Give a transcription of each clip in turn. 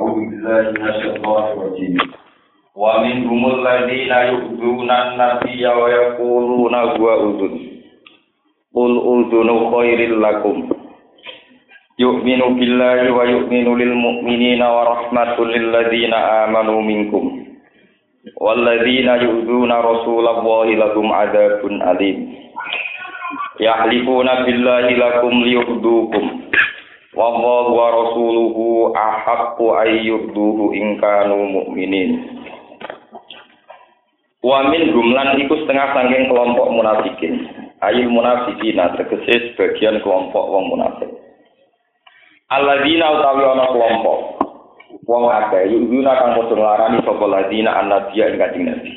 أعوذ بالله من الشيطان الرجيم ومنهم الذين يؤذون النبي ويقولون هو أذن قل أذن خير لكم يؤمن بالله ويؤمن للمؤمنين ورحمة للذين آمنوا منكم والذين يؤذون رسول الله لهم عذاب أليم يحلفون بالله لكم ليؤذوكم Wallahu wa rasuluhu ahaqqu ayyurduhu in kanu mu'minin. Wa min gumlan iku setengah sangking kelompok munafikin. Ayil munafikin tegese sebagian kelompok wong munafik. Alladzina utawi ana kelompok wong akeh yuna kang padha nglarani sapa ladina annabiyya ing kanjeng Nabi.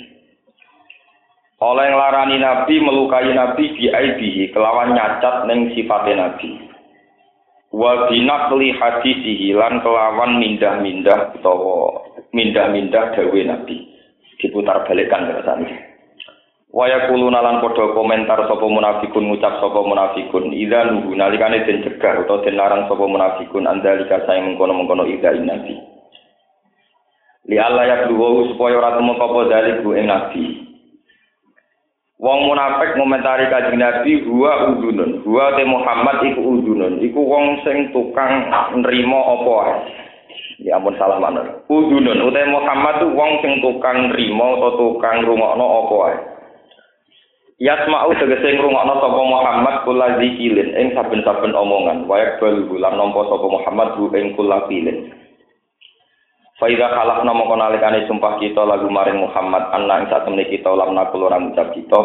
Oleh nglarani Nabi melukai Nabi biaibihi kelawan nyacat ning sifate Nabi. Wa binaqli hadisihi lan kelawan mindah-mindah utawa mindah-mindah dawe Nabi. diputar balikkan kersane. Waya kulo nalan padha komentar sapa munafikun ngucap sapa munafikun idza nuhu nalikane den cegah utawa den larang sapa munafikun andalika saya mengkono-mengkono idza nabi. Li Allah ya duwo supaya ora temu apa dalik ing nabi. Wong munafik ngomentari kanjeng Nabi huwa udunun. Huwa te Muhammad iku udunun. Iku wong sing tukang nrimo apa ae. Ya ampun salah mana. Udunun utai Muhammad tuh wong sing tukang rimo atau tukang rungokno apa ae. Yasma'u tegese ngrungokno sapa Muhammad kula zikilin ing saben-saben omongan. Wayak bal bulan nampa sapa Muhammad ing kula pilin. Faida khalaf nama konalikane sumpah kita lagu maring Muhammad anak ing satemene kita lam nakul ora ngucap kita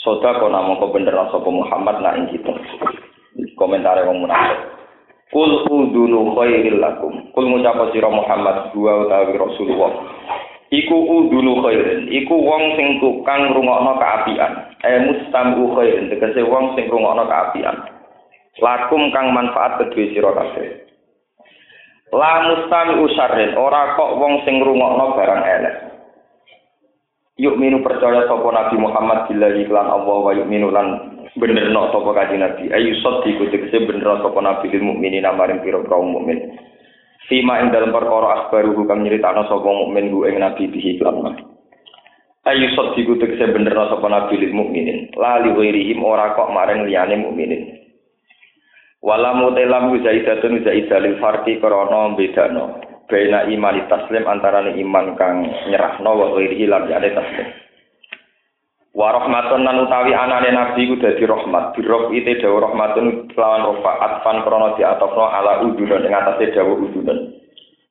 soda kona mongko bener sapa Muhammad nak ing kita. Komentare wong munafik. Kul udunu khairil lakum. Kul ngucap sira Muhammad dua utawi Rasulullah. Iku udunu khairin. Iku wong sing tukang rungokno kaapian. Eh mustamu khairin. Tegese wong sing rungokno kaapian. Lakum kang manfaat kedue sira kabeh. La mustami usarrin. Ora kok wong sing rungokno barang elek. Yuk minu percaya sapa Nabi Muhammad billahi lan Allah wa yuk minu lan bener no sapa kanjeng Nabi. Ayu sot iku tegese bener sapa Nabi lil mukminin maring pira kaum mukmin. Fima ing dalam perkara akhbaru kang nyeritakno sapa mukmin ku ing Nabi bihi lan Ayu sot iku tegese bener sapa Nabi lil mukminin lali wirihim ora kok maring liyane mukminin Wala mutelam zaidatun zaidalil farqi krana bedano Baina iman taslim antarané iman kang nyerahno wa wirihi lan taslim Wa rahmatun lan utawi anane nabi ku dadi rahmat. Birok ite dawa rahmatun lawan rofa atfan krana diatofno ala udun ing atase dawa udun.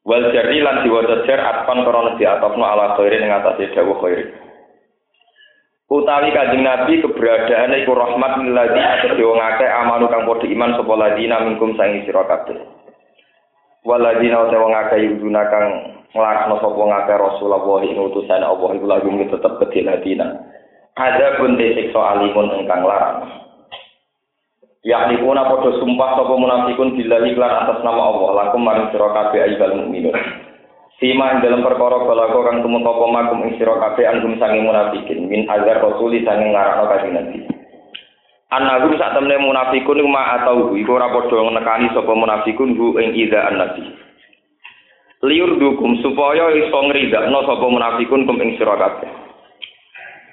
Wal jari lan diwaca jar atfan krana diatofno ala khairi ing atase dawa khairi. Utawi kanjeng Nabi keberadaane iku rahmat lilladzi atase wong akeh amanu kang padha iman sapa ladina minkum sang sira kabeh. Waladina utawa wong akeh yuduna kang nglarakno sapa wong Rasulullah ing utusane Allah iku lagu tetep kedhe ladina. ada pun siksa alimun engkang larang. Yakni kuna podo sumpah sapa munafikun bila iklan atas nama Allah lakum maring sira kabeh ayyuhal mukminun. Sima dalam perkara balago kang tumut apa makum ing sira kabeh anggum sange munafikin min azar rasuli sange ngarakno kanjeng Nabi. Anahu sak temne munafikun ma atau iku ora padha nekani sapa munafikun hu ing ida nabi. Liur dukum supaya iso ngridakno sapa munafikun kum ing sira kabeh.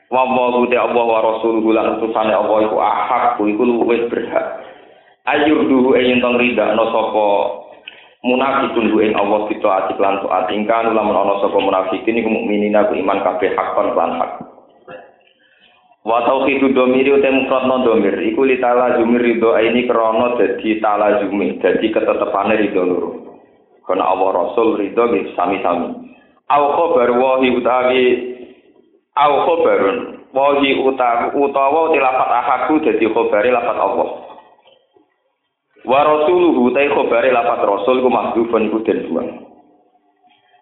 wa wa te Allah wa rasuluhu lan utusane Allah iku ahak iku luwih berhak ayur duhu ing tong rida no sapa munafikun ing Allah kita ati lan taat ingkang lamun ana sapa munafikin iku mukminin aku iman kabeh hakon lan hak. Wa tauhidu domiri te mufrad no domir. Iku li tala jumir ridho ini krana dadi tala jumi dadi ketetepane ridho loro. Kana Allah rasul ridho sami-sami. Au khabar wa utawi au khobarun. Wahi utawa utawa tilafat ahaku dadi khobare lafat Allah wa rasuluhu ta khobare lafat rasul ku mahdhufun ku den buang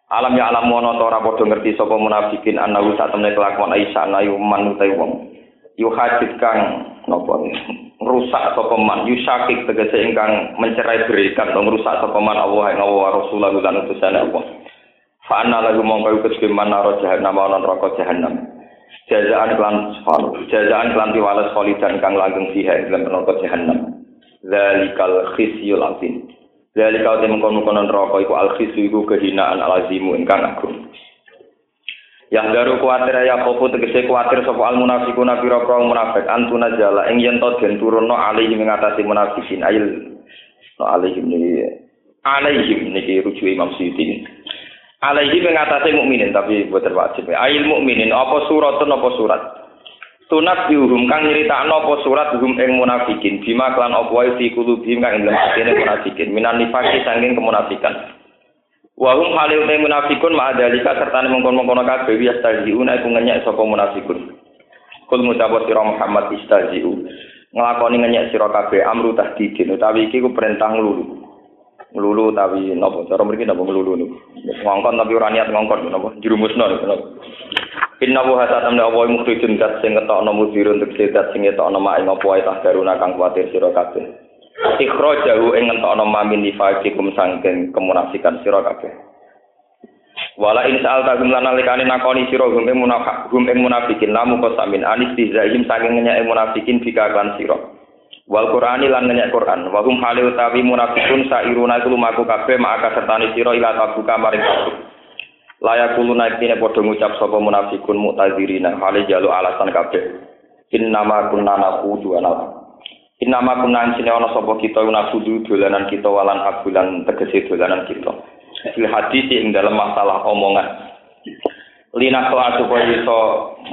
alam ya alam wono ora padha ngerti sapa munafikin anahu sak temne kelakuan Aisyah ayu man utai wong yu hajit kang napa rusak sapa man yu syakik tegese ingkang mencerai berikan dong rusak sapa man Allah ing Allah Rasulullah lan utusane Allah Fa anna lagu mongko iku kedhe manaro jahannam ana neraka jahannam. Jazaan klan kholidan kang langgeng fiha ing neraka jahannam. Zalikal khisyul azim. Dari kau temen kono-kono rokok iku al-khisu iku kehinaan alazimu ingkang agung. Yang daru kuatir ya popo tegese kuatir sapa al munafiquna pira pira munafik antuna jala ing yen to den turunno alihi mengatasi munafikin ail no alihi niki alihi niki rujuk Imam Suyuti. Alihi mengatasi mukminin tapi buat wajib. Ail mukminin apa suratun apa surat? Tunat diurum kang nyeritakno apa surat hum ing munafikin bima klan apa wae fi kulubihim kang ing dalem munafikin minan nifaki saking kemunafikan. Wa halil te munafikun ma adalika serta mengkon-mengkon kabeh ya stajiuna iku ngenyek sapa munafikun. Kul mutawat sira Muhammad istajiu. Nglakoni ngenyek sira kabeh amru tahdidin utawi iki ku perintah nglulu. Nglulu utawi napa cara mriki napa nglulu niku. Ngongkon tapi ora niat ngongkon napa jerumusno. Inna wa hatta tamna apa mukhrijun dat sing ngetokno mudhirun untuk sedat sing ngetokno mak ing apa wae tahdaruna kang kuwatir sira kabeh. ikhrajahu ing ngentokno mamin nifaqikum sangken kemunafikan sira kabeh. Wala in sa'al ta gum lan alikane nakoni sira gum ing munafik gum ing munafikin lamu kok samin anis bizahim saking nyek munafikin bika kan sira. Wal qur'ani lan nyek qur'an. Wa hum hale utawi munafikun sairuna iku lumaku kabeh maka sertane sira ila tabuka maring kabeh layak kulo naik ini podo ngucap sapa munafikun muktazirina hale jalu alasan kabeh in nama kunna nakudu ana Inama kunan sini ono sopo kita una sudu dolanan kita walan abulan tegese dolanan kita. Fil hadis ing dalam masalah omongan. Lina soal supaya iso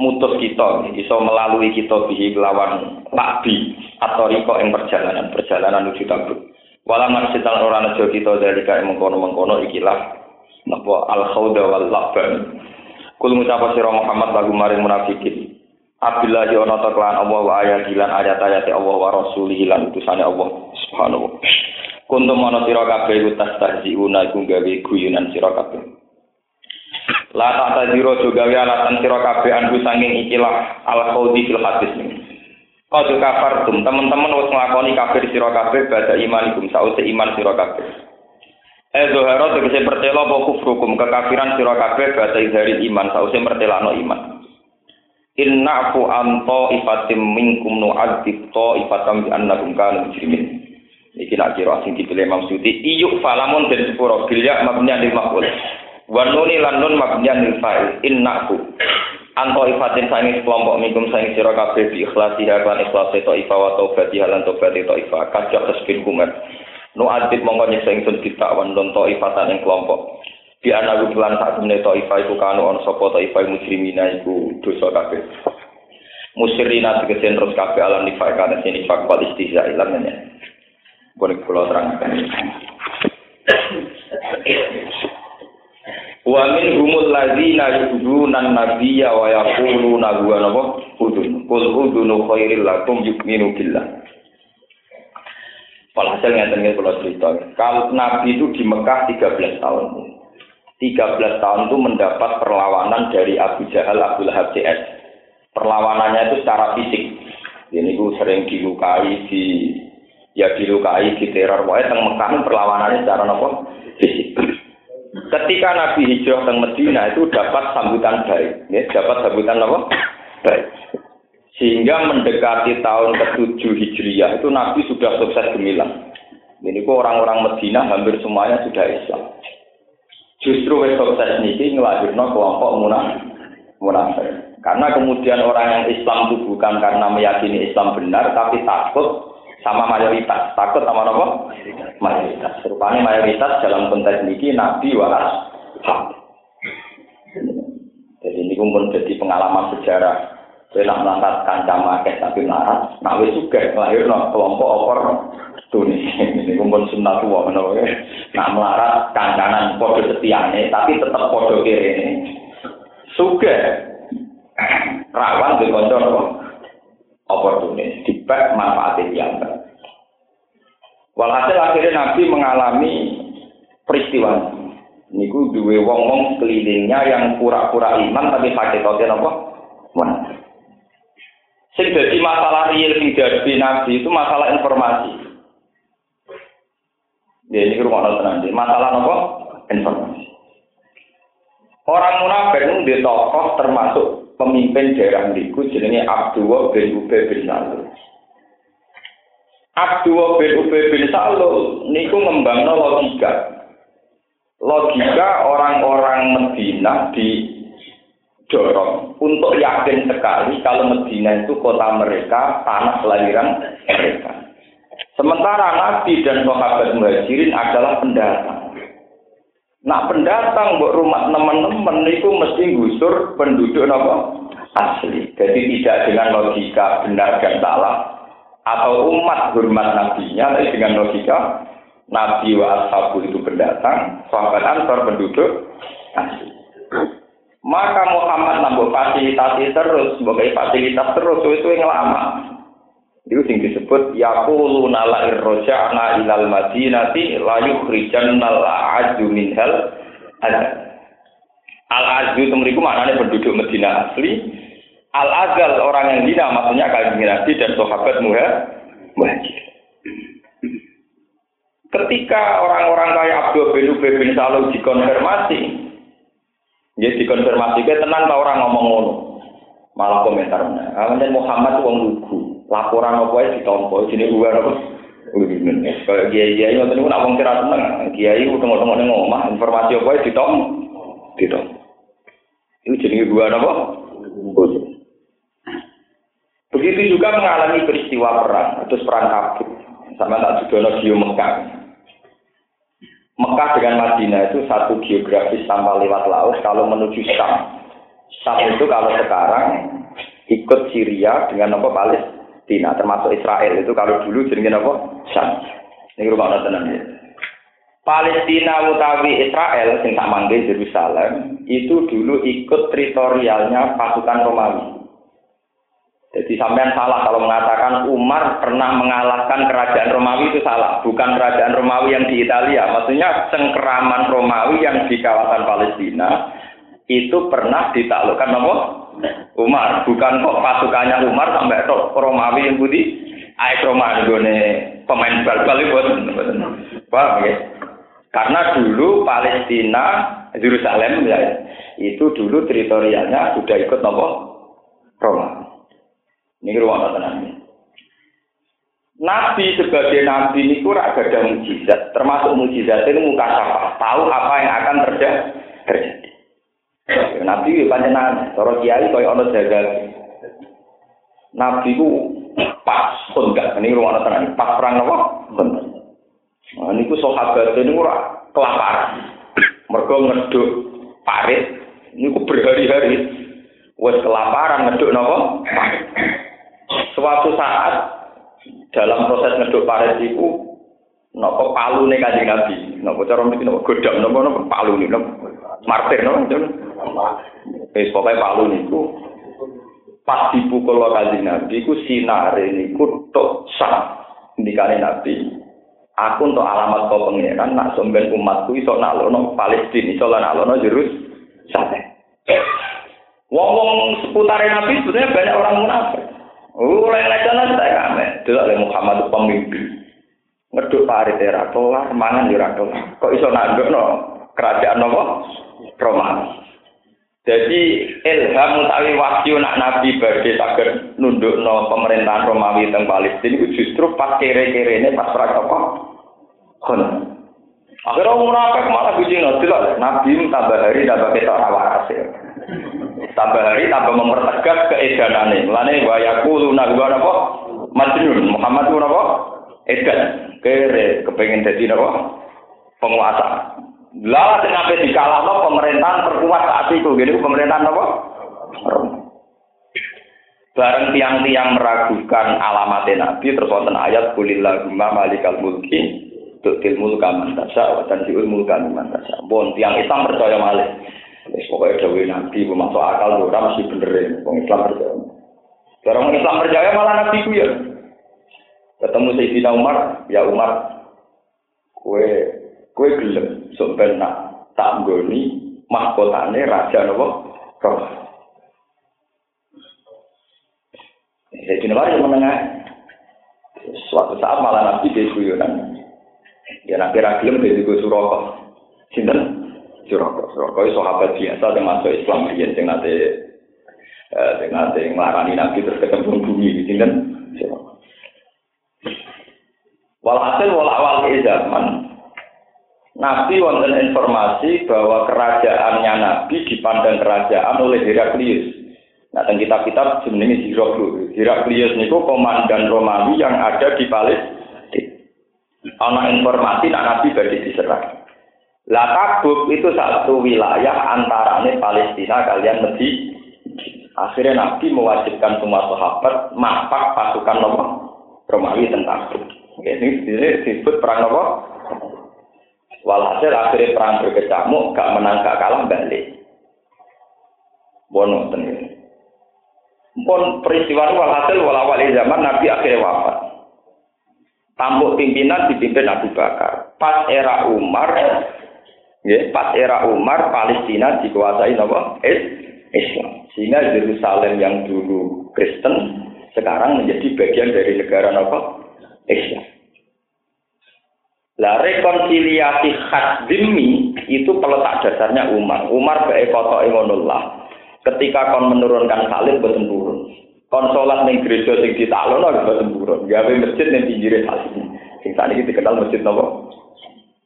mutus kita, iso melalui kita bihi lawan lakbi atau riko ing perjalanan perjalanan menuju tabuk. Walau maksital orang nejo kita dari kaya mengkono mengkono ikilah napa al khawda wal laban. Kul ngucapa sira Muhammad lagu maring munafikin. Abdullah yo ana kelawan Allah wa ayat hilan ayat-ayat Allah wa rasulih lan utusane Allah subhanahu Kuntum ana sira kabeh iku tastahziuna iku gawe guyunan sira kabeh. La tak tadiro juga gawe alatan sira kabeh anku sanging ikilah al khawdi fil hadis. Kau kafar tum teman-teman wis nglakoni kafir sira kabeh badha imanikum sause iman kabeh. Eh zoharo tegese pertela apa kufrukum kekafiran sira kabeh badha izhari iman sause mertelano iman. Inna fu anto ifatim minkum nu adib to ifatam bi annakum kanu mujrimin. Iki nak kira sing dipilih Imam Suyuti iyuk falamun dan sepuro bilya mabniyan lil maqul. Wa nuni lan nun mabniyan lil fa'il. Inna fu anto ifatin sangi kelompok minkum sangi sira kabeh bi ikhlasiha lan ikhlase to ifa wa taubati lan taubati to ifa kajak tasbih kumat. Nu adib mongko nyiksa ingsun kita wan don to ifatan ing kelompok. di anak bulan saat menit toifa iku kanu on sopo toifa mujrimina iku dosa kabeh musyrina tegese terus kabeh alam nifak kana sini nifak wal istihza ilamnya boleh kula terangkan Wa min humul ladzina yu'duna nabiyya wa yaquluna huwa nabo udun. Qul udunu khairil lakum yu'minu billah. Walhasil ngeten kula cerita. Kalau Nabi itu di Mekah 13 tahun. 13 tahun itu mendapat perlawanan dari Abu Jahal, Abu Lahab CS. Perlawanannya itu secara fisik. Ini gue sering dilukai, di ya dilukai, di teror. Pokoknya teng Mekah perlawanannya secara apa? Fisik. Ketika Nabi hijrah ke Medina itu dapat sambutan baik, ya, dapat sambutan apa? Baik. Sehingga mendekati tahun ke-7 Hijriyah itu Nabi sudah sukses gemilang. Ini kok orang-orang Medina hampir semuanya sudah Islam. Justru wis sukses niki ngelahirno kelompok munafik. Karena kemudian orang yang Islam itu bukan karena meyakini Islam benar, tapi takut sama mayoritas. Takut sama apa? Mayoritas. Rupanya mayoritas dalam konteks niki Nabi waras Jadi ini pun jadi pengalaman sejarah. Saya nak melangkat kancam akeh tapi marah. Nah wis juga ngelahirno kelompok opor Tunis. Ini kumpul sunnah tua menurut Nah melarat kancanan podo setiane, tapi tetap podo kiri ini. Suge rawan di konco oportunis, dibak manfaatin yang Walhasil akhirnya Nabi mengalami peristiwa niku duwe wong-wong kelilingnya yang pura-pura iman tapi pakai toten apa? Mana? Sing dadi masalah real sing dadi Nabi itu masalah informasi. Ya ini rumah nanti. Masalah apa? Informasi. Orang munafik itu di tokoh termasuk pemimpin daerah Liku jenenge Abdullah bin Ubay bin Salul. Abdul bin Ubay bin Salul niku ngembangno logika. Logika orang-orang Medina di dorong untuk yakin sekali kalau Medina itu kota mereka, tanah kelahiran mereka. Sementara Nabi dan sahabat muhajirin adalah pendatang. Nah pendatang buat rumah teman-teman itu mesti gusur penduduk apa? asli. Jadi tidak dengan logika benar dan salah atau umat hormat nabinya, tapi dengan logika nabi wa ashabu itu pendatang, sahabat ansor penduduk asli. Maka Muhammad nambah fasilitasi terus, sebagai fasilitas terus itu yang lama. Itu sing disebut yaquluna la irja'na ilal madinati la yukhrijanna al-a'ju minhal Al-Azzu itu mereka maknanya penduduk Medina asli. Al-Azal orang yang hina maksudnya kali Nabi dan sahabat muhajir. Ketika orang-orang kayak Abdul bin Ubay bin Salul dikonfirmasi, ya dikonfirmasi ke tenang orang ngomong ngono. Malah komentar, ah Muhammad wong lugu. Laporan apa ya ditompo jenis gua apa? Kayak kiai kiai ngoten niku nak wong kira seneng. Kiai utang-utang ning omah informasi apa ya ditom ditom itu jenis gua apa? Begitu juga mengalami peristiwa perang terus perang kabut. Sama tak juga di Mekah Mekah dengan Madinah itu satu geografis tanpa lewat laut kalau menuju Syam Syam itu kalau sekarang ikut Syria dengan apa Palestina termasuk Israel itu kalau dulu jenenge apa? Syam. Ini rumah tenang ya. Palestina utawi Israel sing tak mangke Yerusalem itu dulu ikut teritorialnya pasukan Romawi. Jadi sampean salah kalau mengatakan Umar pernah mengalahkan kerajaan Romawi itu salah, bukan kerajaan Romawi yang di Italia. Maksudnya cengkeraman Romawi yang di kawasan Palestina itu pernah ditaklukkan apa? Umar, bukan kok pasukannya Umar sampai tok Romawi yang budi. Ayo Romawi gone pemain bal-bal itu. Paham ya? Karena dulu Palestina, Yerusalem ya, itu dulu teritorialnya sudah ikut nopo Roma. Ini ruang tenang. Nabi sebagai nabi ini kurang ada mujizat, termasuk mujizat ini muka sapa, tahu apa yang akan terjadi. Nabi panjenengan cara kiai kaya ana jagal. Nabi ku pas pun gak ini rumah tenan pas perang apa? Bener. Nah, niku sahabat ini ora kelaparan. Mergo ngeduk parit niku berhari-hari wis kelaparan ngeduk napa? Suatu saat dalam proses ngeduk parit itu napa palune kanjeng Nabi. Napa cara mriki napa godhong napa napa palune napa martir napa. Wis pokoke palu niku pas dipukul kanjeng Nabi iku sinare niku tok sah ndikane Nabi. Aku untuk alamat kau pangeran nak somben umatku iso nalono Palestina iso nalono Jerus sate. Wong-wong seputar Nabi sebenarnya banyak orang munafik. Oh, lain-lain saya kame. Delok Muhammad pemimpin. ngeduk parit era kelar, mangan ya kelar. Kok iso nanduk kerajaan nopo Romawi. Jadi ilham utawi wahyu nak nabi badhe saged nunduk no pemerintahan Romawi teng Palestina itu justru pas kere-kere ini pas perang apa? Kon. Akhirnya orang munafik malah biji nggak Nabi tambah hari tambah kita rawas ya. Tambah hari tambah mempertegas keedanan ini. Mulane wayaku lunak gua apa? Majnun Muhammad gua apa? Edan. Kere kepengen jadi apa penguasa. Lah kenapa dikalahno pemerintahan perkuat saat itu. Gini pemerintahan apa bareng tiang-tiang meragukan alamat Nabi terus wonten ayat kulillahumma malikal mulki tutil mulka man tasya wa tanziul mulka bon tiang Islam percaya malih wis pokoke dawuh Nabi masuk akal ora mesti bener wong Islam percaya Orang Islam percaya malah Nabi ku ya ketemu Sayyidina Umar, ya Umar, kue kue gelem sampai nak tak goni mahkotane raja nopo roh. Sayyidina Umar yang menengah. Suatu saat malah Nabi dia guyonan. Ya Nabi ragilem dia juga suroko. Sinten? Suroko. Suroko itu sahabat biasa yang masuk Islam. Yang nanti yang nanti ngelarani Nabi terus ketemu bumi. Sinten? Suroko. Walhasil walawal zaman Nabi wonten informasi bahwa kerajaannya Nabi dipandang kerajaan oleh Heraklius. Nah, dan kitab-kitab jenenge Heraklius. Heraklius niku komandan Romawi yang ada di Palestina. Ana informasi nak Nabi badhe diserang. Lah Tabuk itu satu wilayah antaranya Palestina kalian Medina. Akhirnya Nabi mewajibkan semua sahabat mapak pasukan nomor Romawi tentang Tabuk. Ini disebut perang apa? Walhasil akhirnya perang berkecamuk, gak menang gak kalah balik. Bono tenang. Pun peristiwa walhasil walawal zaman Nabi akhirnya wafat. Tampuk pimpinan dipimpin Abu Bakar. Pas era Umar, Ya, pas era Umar Palestina dikuasai apa? Islam. Sehingga Yerusalem yang dulu Kristen sekarang menjadi bagian dari negara apa? Islam. Lah rekonsiliasi khas demi itu peletak dasarnya Umar. Umar bae kotok imunullah. Ketika kon menurunkan salib boten turun. Kon salat ning gereja sing ditaklono boten turun. Gawe masjid ning pinggire salib. Sing sakniki dikenal masjid napa?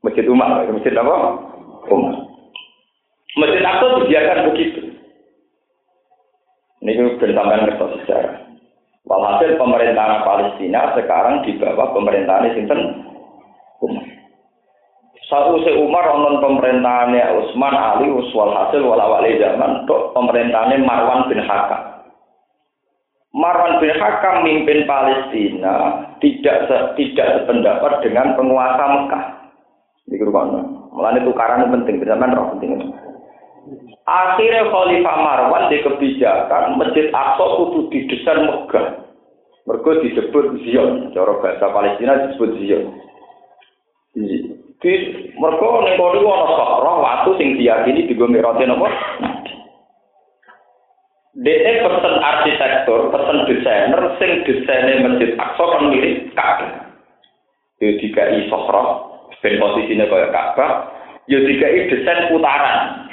Masjid Umar, masjid apa? Umar. Masjid Aqsa dibiarkan begitu. Ini bersamaan kertas sejarah. Walhasil pemerintahan Palestina sekarang di bawah pemerintahan Sinten Umar. Satu se Umar nonton pemerintahannya Utsman Ali Uswal hasil walawali zaman untuk pemerintahannya Marwan bin Hakam. Marwan bin Hakam mimpin Palestina tidak tidak sependapat dengan penguasa Mekah. Di rumah Mulane tukaran penting, zaman roh penting. Akhirnya Khalifah Marwan di kebijakan Masjid Aqsa kudu didesain megah. Mergo disebut Zion, cara bahasa Palestina disebut Zion. Di mergo ning kono ana sakra watu sing diyakini digo mirote napa? Dene pesen arsitektur, pesen desainer sing desainnya Masjid Aqsa kan mirip Ka'bah. Jadi dikai sokro, ben posisinya kaya Ka'bah, ya dikai desain putaran.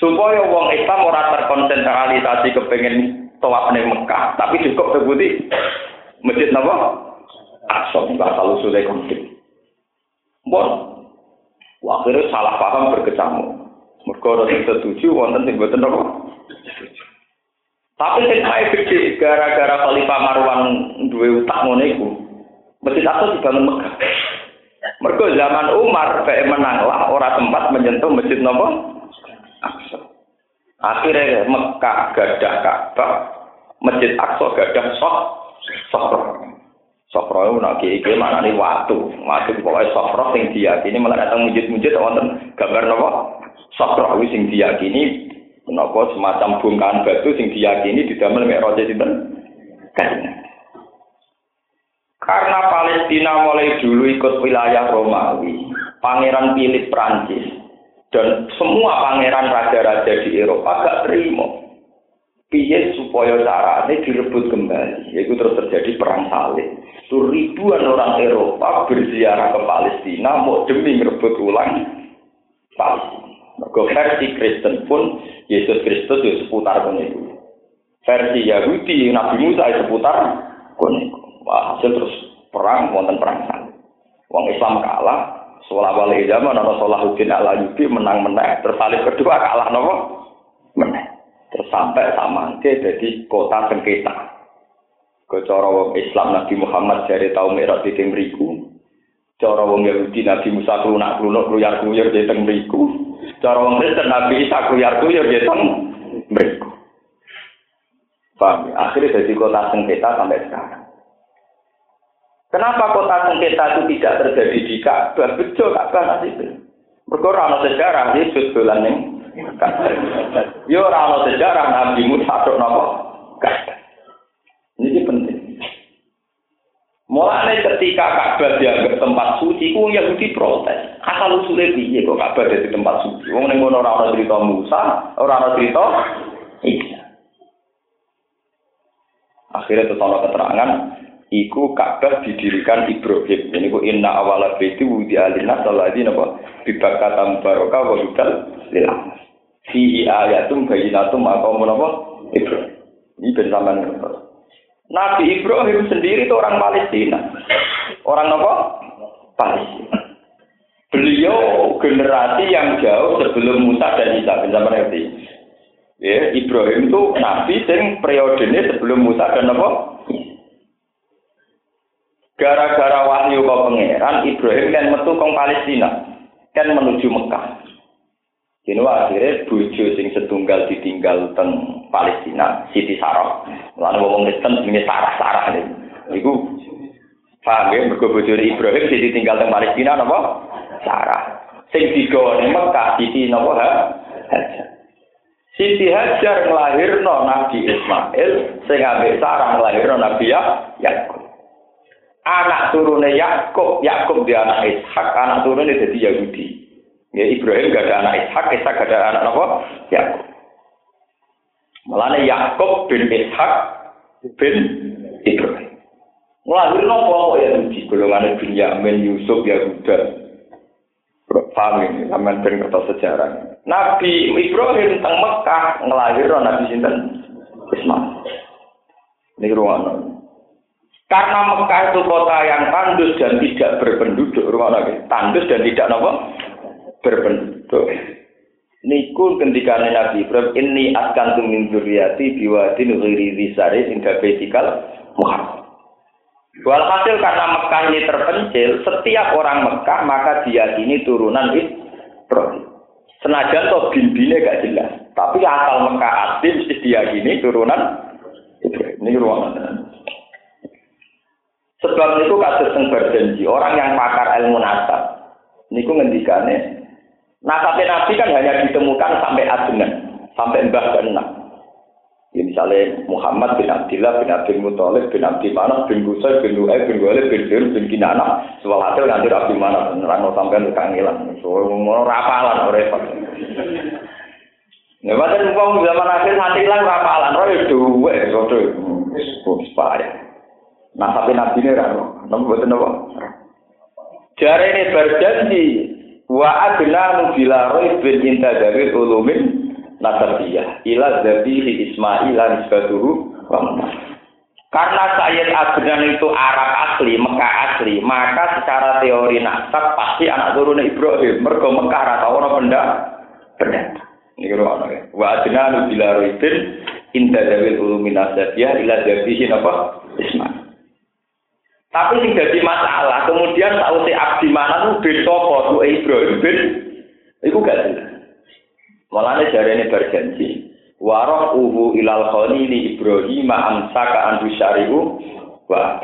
Supaya wong Islam ora terkonsentrasi kepengen tawaf ning Mekah, tapi cukup terbukti masjid napa? Aqsa bakal usule konflik. Bon. Akhirnya salah paham berkecamuk. Mergo ora setuju wonten sing boten napa? Tapi ae gede gara-gara Khalifah Marwan duwe utak ngono iku. Masjid Aqsa dibangun Mekah. Mergo zaman Umar kayak menanglah ora tempat menyentuh masjid nopo. Akhirnya Mekah gadah Ka'bah, masjid Aqsa gadah sok sokro. Sokro itu nak kiai mana nih waktu, waktu pokoknya sokro sing diyakini malah datang masjid-masjid wonten gambar nopo. Sokro itu sing diyakini nopo semacam bongkahan batu sing diyakini didamel mek roja sinten. Kan. Karena Palestina mulai dulu ikut wilayah Romawi, Pangeran Philip Prancis, dan semua pangeran raja-raja di Eropa gak terima. Piye supaya caranya direbut kembali, yaitu terus terjadi perang salib. Itu ribuan orang Eropa berziarah ke Palestina mau demi merebut ulang Palestina. Mergo versi Kristen pun Yesus Kristus ya seputar kono Versi Yahudi Nabi Musa ya seputar kono Wah, hasil terus perang, wonten perang sana. Wong Islam kalah, Sholat wali zaman, ada Salahuddin ala Yubi menang menang, tersalib kedua kalah nopo menang. Terus sampai sama jadi kota sengketa. Kecara wong Islam Nabi Muhammad dari tahun merah di Timriku. Cara wong Yahudi Nabi Musa kelunak kelunak keluyar keluyar di Timriku. Cara wong Kristen Nabi Isa keluyar keluyar di Timriku. Paham? Akhirnya jadi kota sengketa sampai sekarang. Kenapa kota sengketa itu tidak terjadi di Ka'bah? Bejo Ka'bah nasib. Mergo ora sejarah Yesus dolan ning Yo ora sejarah Nabi Musa tok napa? Ini penting. Mulai ketika Ka'bah dianggap tempat suci, ku Yahudi protes. Asal usulnya piye kok Ka'bah jadi tempat suci? Wong ning ngono ora cerita Musa, ora ana cerita Isa. Akhirnya tetap keterangan iku Ka'bah didirikan Ibrahim. Ini ku inna awala baiti wudi alina saladi napa bibakata baraka wa hudal lil Fihi ayatum bayinatum maqamun napa Ibrahim. Ini bersamaan Nabi Ibrahim sendiri itu orang Palestina. Orang apa? Palestina. Beliau generasi yang jauh sebelum Musa dan Isa, bisa mengerti. Ya, Ibrahim itu nabi sing periodenya sebelum Musa dan apa? Gara-gara wahyu kau pangeran, Ibrahim kan metu kong Palestina, kan menuju Mekah. Ini akhirnya bojo sing setunggal ditinggal teng Palestina, Siti Sarah. Lalu ngomong Kristen ini Sarah-Sarah ini. Iku paham ya, mergo bojone Ibrahim Siti tinggal teng Palestina napa? Sarah. Sing digawa ning Mekah Siti napa ha? Hajar. Siti Hajar nglahirno Nabi Ismail, ambek Sarah nglahirno Nabi Yakub. Anak turune Yakub, Yakub dia anak Ishak, anak turune jadi Yahudi. Ya Ibrahim gak ada anak Ishak, Ishak gak ada anak apa? Yakub. Mulane Yakub bin Ishak bin Ibrahim. Nglahirno kelompok Yahudi, golongan Binyamin, Yusuf, Yahuda. Paham ini, sampean ben kertas sejarah. Nabi Ibrahim teng Mekah ngelahirno Nabi sinten? Ismail. Ini ruangan. Karena Mekah itu kota yang tandus dan tidak berpenduduk, rumah tandus dan tidak nopo berpenduduk. Niku ketika Nabi Ibrahim ini akan tumin zuriati biwadin ghairi risari hingga betikal Muhammad. Walhasil karena Mekah ini terpencil, setiap orang Mekah maka diyakini turunan Ibrahim. Senajan toh bin gak jelas, tapi asal Mekah asli mesti diyakini turunan Ibrahim. Ini ruangan. Sebab itu kasus yang berjanji, orang yang pakar ilmu nasab, niku ngendikane, nasabnya Nabi kan hanya ditemukan sampai adenan, sampai mbah keenam. Ya misalnya Muhammad bin Abdullah bin Abdul Muthalib bin Abdi Manaf bin Gusay bin Lu'ay bin Walid bin Dir bin Kinana soal hasil nanti Abdi Manaf. Nerang sampai kangelan soal mau rapalan repot. Ya padahal umpam zaman akhir nanti lah rapalan ora duwe kok wis payah Nah tapi nabi ini rano nopo boten nopo Jare ini berjanji wa adna bila roh bin inta dari ulumin nasabiyah ila dzabihi Ismail nisbatuhu karena Sayyid Adnan itu Arab asli, Mekah asli, maka secara teori nasab pasti anak turun Ibrahim. Mergo Mekah rata orang benda benda. Ini kalau ya. Wa Adnan bila roibin inda dawil ulumin nasabiyah ila dzabihi apa? Ismail. Tapi sing jadi masalah, kemudian tahu si Abdi mana tuh bin Sopo, Ibrahim bin, itu gak jelas. Mulane ini berjanji, waroh uhu ilal khalili Ibrahim amsaka andu syari'u wa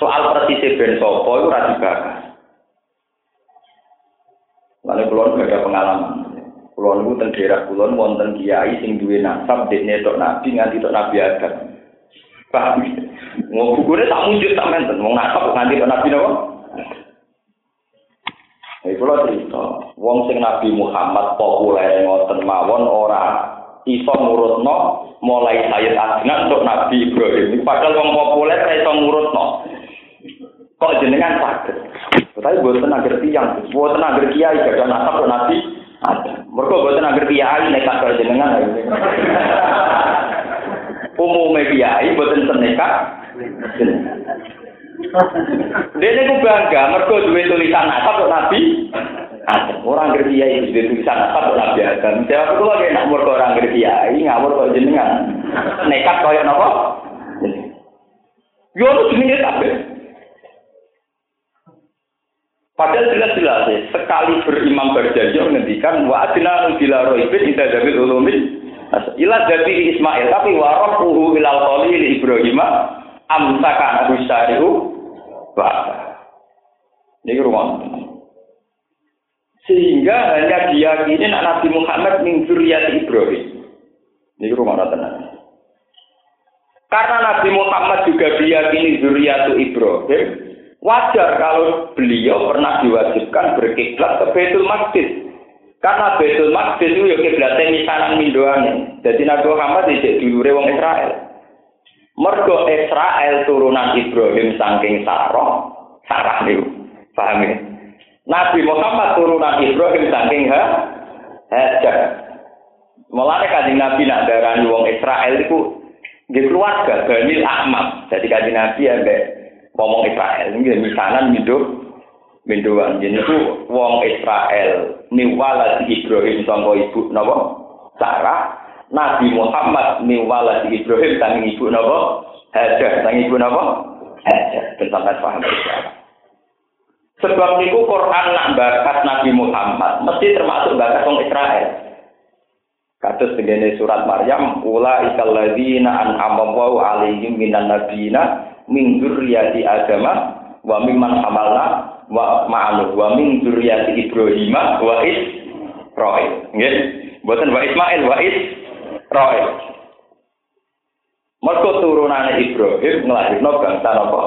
Soal persis ben sopo itu ra dibahas. Lalu kulon ada pengalaman. Kulon itu teng daerah kulon wonten kiai sing duwe nasab dekne tok nabi nganti tok nabi Adam. Paham? Mau bukunya tak mujud tak menten, mau nasab nganti tok nabi napa? Iki kula cerita, wong sing Nabi Muhammad populer ngoten mawon ora iso ngurutno mulai Sayyid Adnan untuk Nabi Ibrahim. Padahal wong populer ora iso ngurutno. Kok jenengan saged? Tapi boten agar tiyang, boten agar kiai gadah nasab Nabi ada. Mergo boten agar kiai nekat karo jenengan. Umumnya kiai boten senekat Dia ku bangga, mergo duwe tulisan nasab kok Nabi. Orang ngerti ya itu duwe tulisan nasab kok Nabi Adam. Jawab aku lagi nak mergo orang ngerti ya, ngawur kok jenengan. Nekat kaya napa? Yo lu jenenge tapi. Padahal jelas-jelas sekali berimam berjanji menghentikan wa adna bila roibin inda dabil ulumin ila dari Ismail tapi warohuhu ilal khalil Ibrahim amsaka abu syari'u bahasa. Ini rumah. Sehingga hanya diyakini Nabi Muhammad min Ibrahim. Ini rumah tenang. Karena Nabi Muhammad juga diyakini zuriyatu Ibrahim, wajar kalau beliau pernah diwajibkan berkiblat ke Baitul Maqdis. Karena Baitul Maqdis itu ya kiblatnya misanan mindoane. Jadi Nabi Muhammad tidak dulure wong Israel. Mergo Israel turunan Ibrahim saking Sarah, Sarah niku. Paham ya? Nabi Muhammad turunan Ibrahim saking ha Hajar. Mulane kanjeng Nabi nak darani wong Israel iku nggih keluarga Bani Ahmad. Jadi kanjeng Nabi ambek ngomong Israel nggih misanan hidup Minduan. Jadi itu wong Israel. Niwala di Ibrahim sangka ibu napa? Sarah. Nabi Muhammad niwala di Ibrahim sang ibu napa? Hajar. Sang ibu napa? Hajar. Ben sampean paham Sebab niku Quran nak bakat Nabi Muhammad mesti termasuk bakat wong Israel. Kados begini surat Maryam, ula ikal ladzina an'ama Allahu alaihim minan nabiyina min dzurriyyati Adama wa mimman hamalna wa ma'alu wa min dzurriyyati Ibrahim wa Israil. Nggih. Mboten wa Ismail wa Israil. Mergo turunane Ibrahim nglahirno bangsa napa?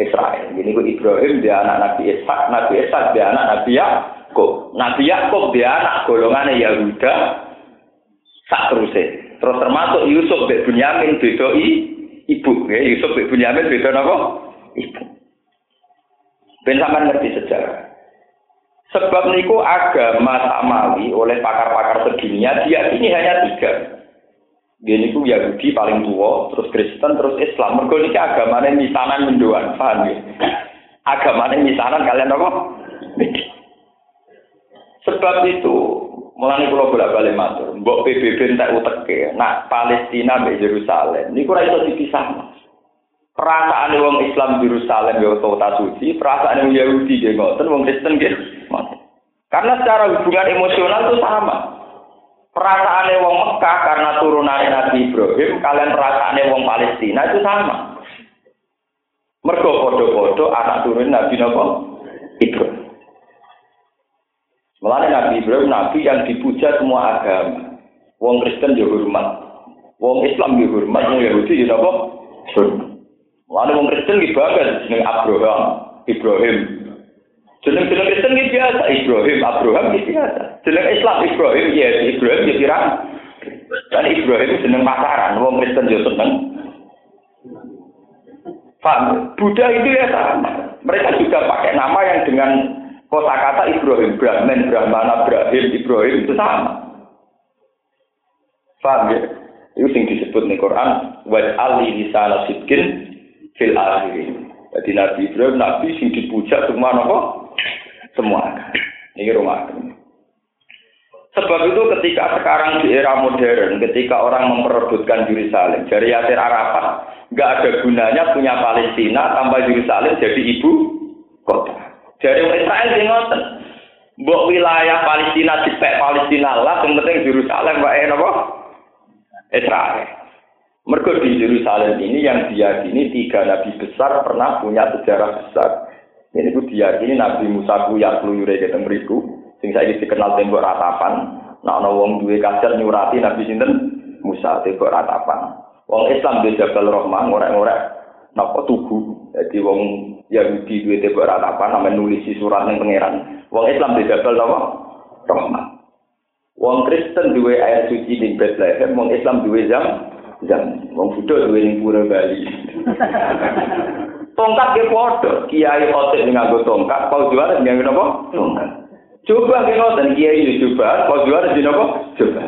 Israel. Ini ku Ibrahim dia anak Nabi Ishak, Nabi Ishak dia anak Nabi Yakub. Nabi Yakub dia anak golongan Yahuda sak terusé. Terus termasuk Yusuf bin Bunyamin beda ibu, ya. Yusuf bin Bunyamin beda napa? Ibu. Ben sampean ngerti sejarah. Sebab niku agama samawi oleh pakar-pakar sedunia dia ini hanya tiga. Dia niku Yahudi paling tua, terus Kristen, terus Islam. Mergo niki agamane misanan mendoan, paham ya? Agamane misanan kalian apa? Sebab itu, mulai pulau bolak balik matur, mbok PBB entek uteke, nak Palestina mbek Yerusalem, niku ora iso dipisah. Perasaan wong Islam Yerusalem ya kota suci, perasaan wong Yahudi ya ngoten, wong Kristen ya Karena secara hubungan emosional itu sama. Perasaan wong Mekah karena turunan Nabi Ibrahim, kalian perasaan wong Palestina itu sama. Mergo podo-podo anak turun Nabi Nabi Ibrahim. Mulanya Nabi Ibrahim Nabi yang dipuja semua agama. Wong Kristen ya hormat, wong Islam ya hormat, wong Yahudi ya apa? Hormat. Lalu wong Kristen ki bagus jeneng Abraham, Ibrahim. Jeneng-jeneng Kristen ki biasa, Ibrahim, Abraham ki biasa. Jeneng Islam Ibrahim, ya Ibrahim ya pirang. Dan Ibrahim jeneng pasaran, wong Kristen yo seneng. Paham? Buddha itu ya sama. Mereka juga pakai nama yang dengan kosakata Ibrahim, Brahman, Brahmana, Ibrahim, Ibrahim itu sama. Paham ya? Itu yang disebut di Quran, waj'al li lisana sidkin fil akhirin. Jadi Nabi Ibrahim, Nabi sing dipuja semua nopo, semua. Ini rumah. Sebab itu ketika sekarang di era modern, ketika orang memperebutkan Yerusalem, dari Yasir Arafat, nggak ada gunanya punya Palestina tanpa Yerusalem jadi ibu kota. Dari Israel sing ngoten. Mbok wilayah Palestina dipek Palestina lah, yang penting Yerusalem wae napa? Israel. Mergo di Yerusalem ini yang diyakini tiga nabi besar pernah punya sejarah besar. Ini ku diyakini Nabi Musa ku ya peluyure ketemu mriku, sing saiki dikenal tembok ratapan. Nah ana wong duwe kajar nyurati Nabi sinten Musa tembok ratapan. Wong Islam di Jabal Rahman ngorek-ngorek napa tugu. Jadi wong Yahudi duwe tembok ratapan namanya nulisi surat ning pangeran. Wong Islam di Jabal napa? Rahman. Wong Kristen duwe air suci di Bethlehem, wong Islam duwe jam dan wong Buddha duwe ning pura Bali. tongkat ke padha, kiai otek ning nganggo tongkat, kau juara ning nganggo napa? Tongkat. Coba ke ngoten kiai yo coba, kau juara di napa? Coba.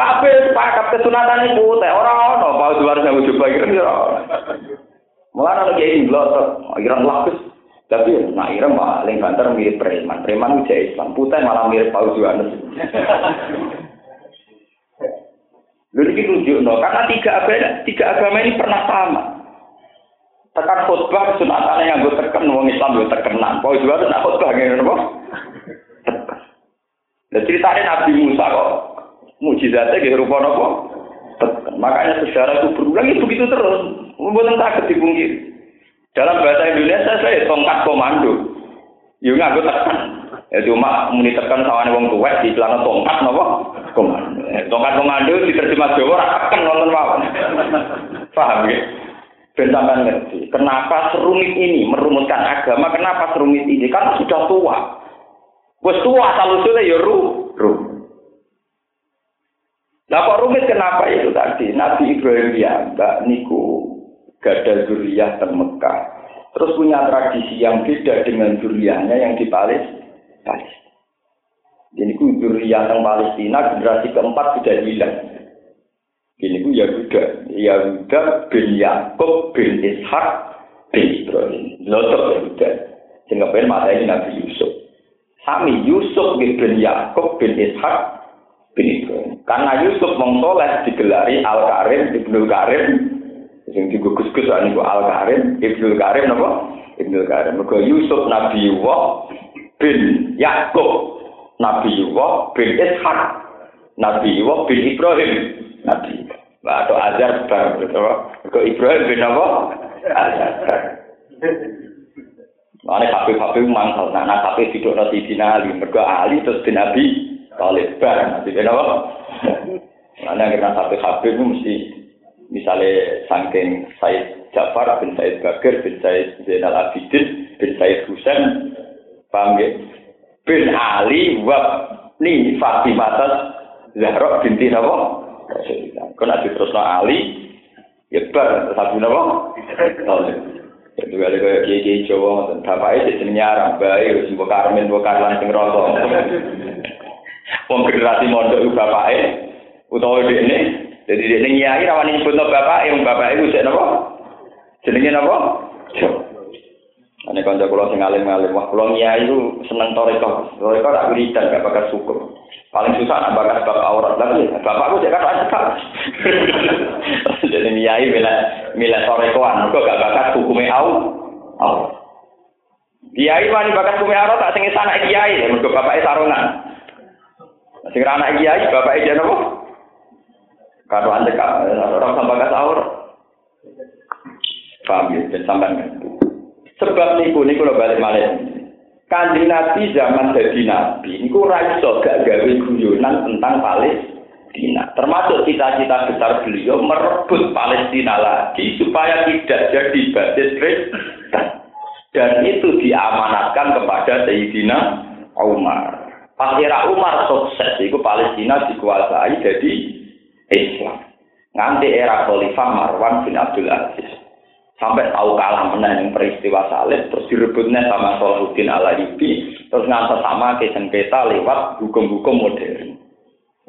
Tapi pakat kesunatan iku teh ora ono, kau juara nganggo coba kira ora. Mulane ana kiai nglotok, kira lapis tapi nak ira paling banter mirip preman. Preman itu Islam, putih malah mirip Paus Yohanes. Lalu ini no, karena tiga agama, tiga agama ini pernah sama. Tekan khutbah sunatannya yang gue tekan, wong Islam gue terkenan. Kau juga ada khutbah gini, apa? Dan ceritanya Nabi Musa kok mujizatnya gitu rupa apa? Makanya sejarah itu berulang itu begitu terus. Bukan takut dipungkiri. Dalam bahasa Indonesia saya tongkat komando. Yo nggak gue tekan. Ya cuma muni tekan sawane wong tuwek di celana tongkat napa? Komando. Eh, tongkat komando diterjemah Jawa ora tekan wonten mawon. Paham ya? Ben ngerti. Kenapa serumit ini merumuskan agama? Kenapa serumit ini? Karena sudah tua. Wes tua salusule ya ru, ru. Lah kok rumit kenapa itu tadi? Nabi Ibrahim ya, Mbak niku gada zuriyah dan. Terus punya tradisi yang beda dengan zuriyahnya yang di Palestina. Palestina. Jadi ku zuriyah yang Palestina generasi keempat sudah hilang. Ini ku Yahuda, Yahuda bin Yakub bin Ishak bin Ibrahim. Lotok Yahuda. Sing kepen mateni Nabi Yusuf. Sami Yusuf bin Yakub bin Ishak bin Ibrahim. Karena Yusuf mengsoleh digelari Al Karim Ibnu Karim sing digugus-gus niku Al Karim Ibnu Karim napa? Ibnu Karim. Mergo Yusuf Nabi Yusuf bin Yakub Nabi Yusuf bin Ishak Nabi Yusuf bin Ibrahim Nabi atau Azhar bar. Kok Ibrahim bin apa? Azhar bar. Mana kafe kafe mangkal, nah nah kafe tidak nanti dinali, mereka ahli terus di Nabi Talib bar, nanti bin apa? Mana kita kafe itu mesti misalnya sangking Said Jafar bin Said Bakir bin Said Zainal Abidin bin Said Husain, paham ya? Bin Ali wa ni Fatimah Zahra binti Nabi Rasulullah. Kau nak terus Ali, ya bar satu nama. Itu kali kaya kiai kiai Jawa, bapak itu jadi nyarang, baik, harus buka karmen, buka karlan sing rokok. Wong generasi mondok itu bapak itu, utawa ini, jadi ini nyai rawan nyebut no bapak, yang bapak itu jadi apa? Jenenge apa? Ane kanca kula sing alim-alim, wah kula nyai itu seneng toreko. Toreko tak wiridan gak bakal syukur. Paling susah nak bakar bab aurat lagi. Bapakku cek kan cekak. Jadi nyai mila mila sorekoan, kok gak bakar hukumnya au. Au. Kiai wani bakar hukumnya aurat tak sing anak kiai, mergo bapake sarungan. Sing anak kiai bapake jeneng apa? Karo ande kak, orang sampai kas aurat. Paham ya, sampai Sebab niku niku lo balik malah. Kanjeng Nabi zaman jadi Nabi, ini ora iso gak gawe guyonan tentang Palestina. Termasuk cita-cita besar beliau merebut Palestina lagi supaya tidak jadi basis Kristen. Dan itu diamanatkan kepada Sayyidina Umar. Akhirnya Umar sukses, itu Palestina dikuasai jadi Islam. Nanti era Khalifah Marwan bin Abdul Aziz sampai tahu kalah menang yang peristiwa salib terus direbutnya sama Salahuddin ala Ibi terus ngantar sama ke sengketa lewat hukum-hukum modern.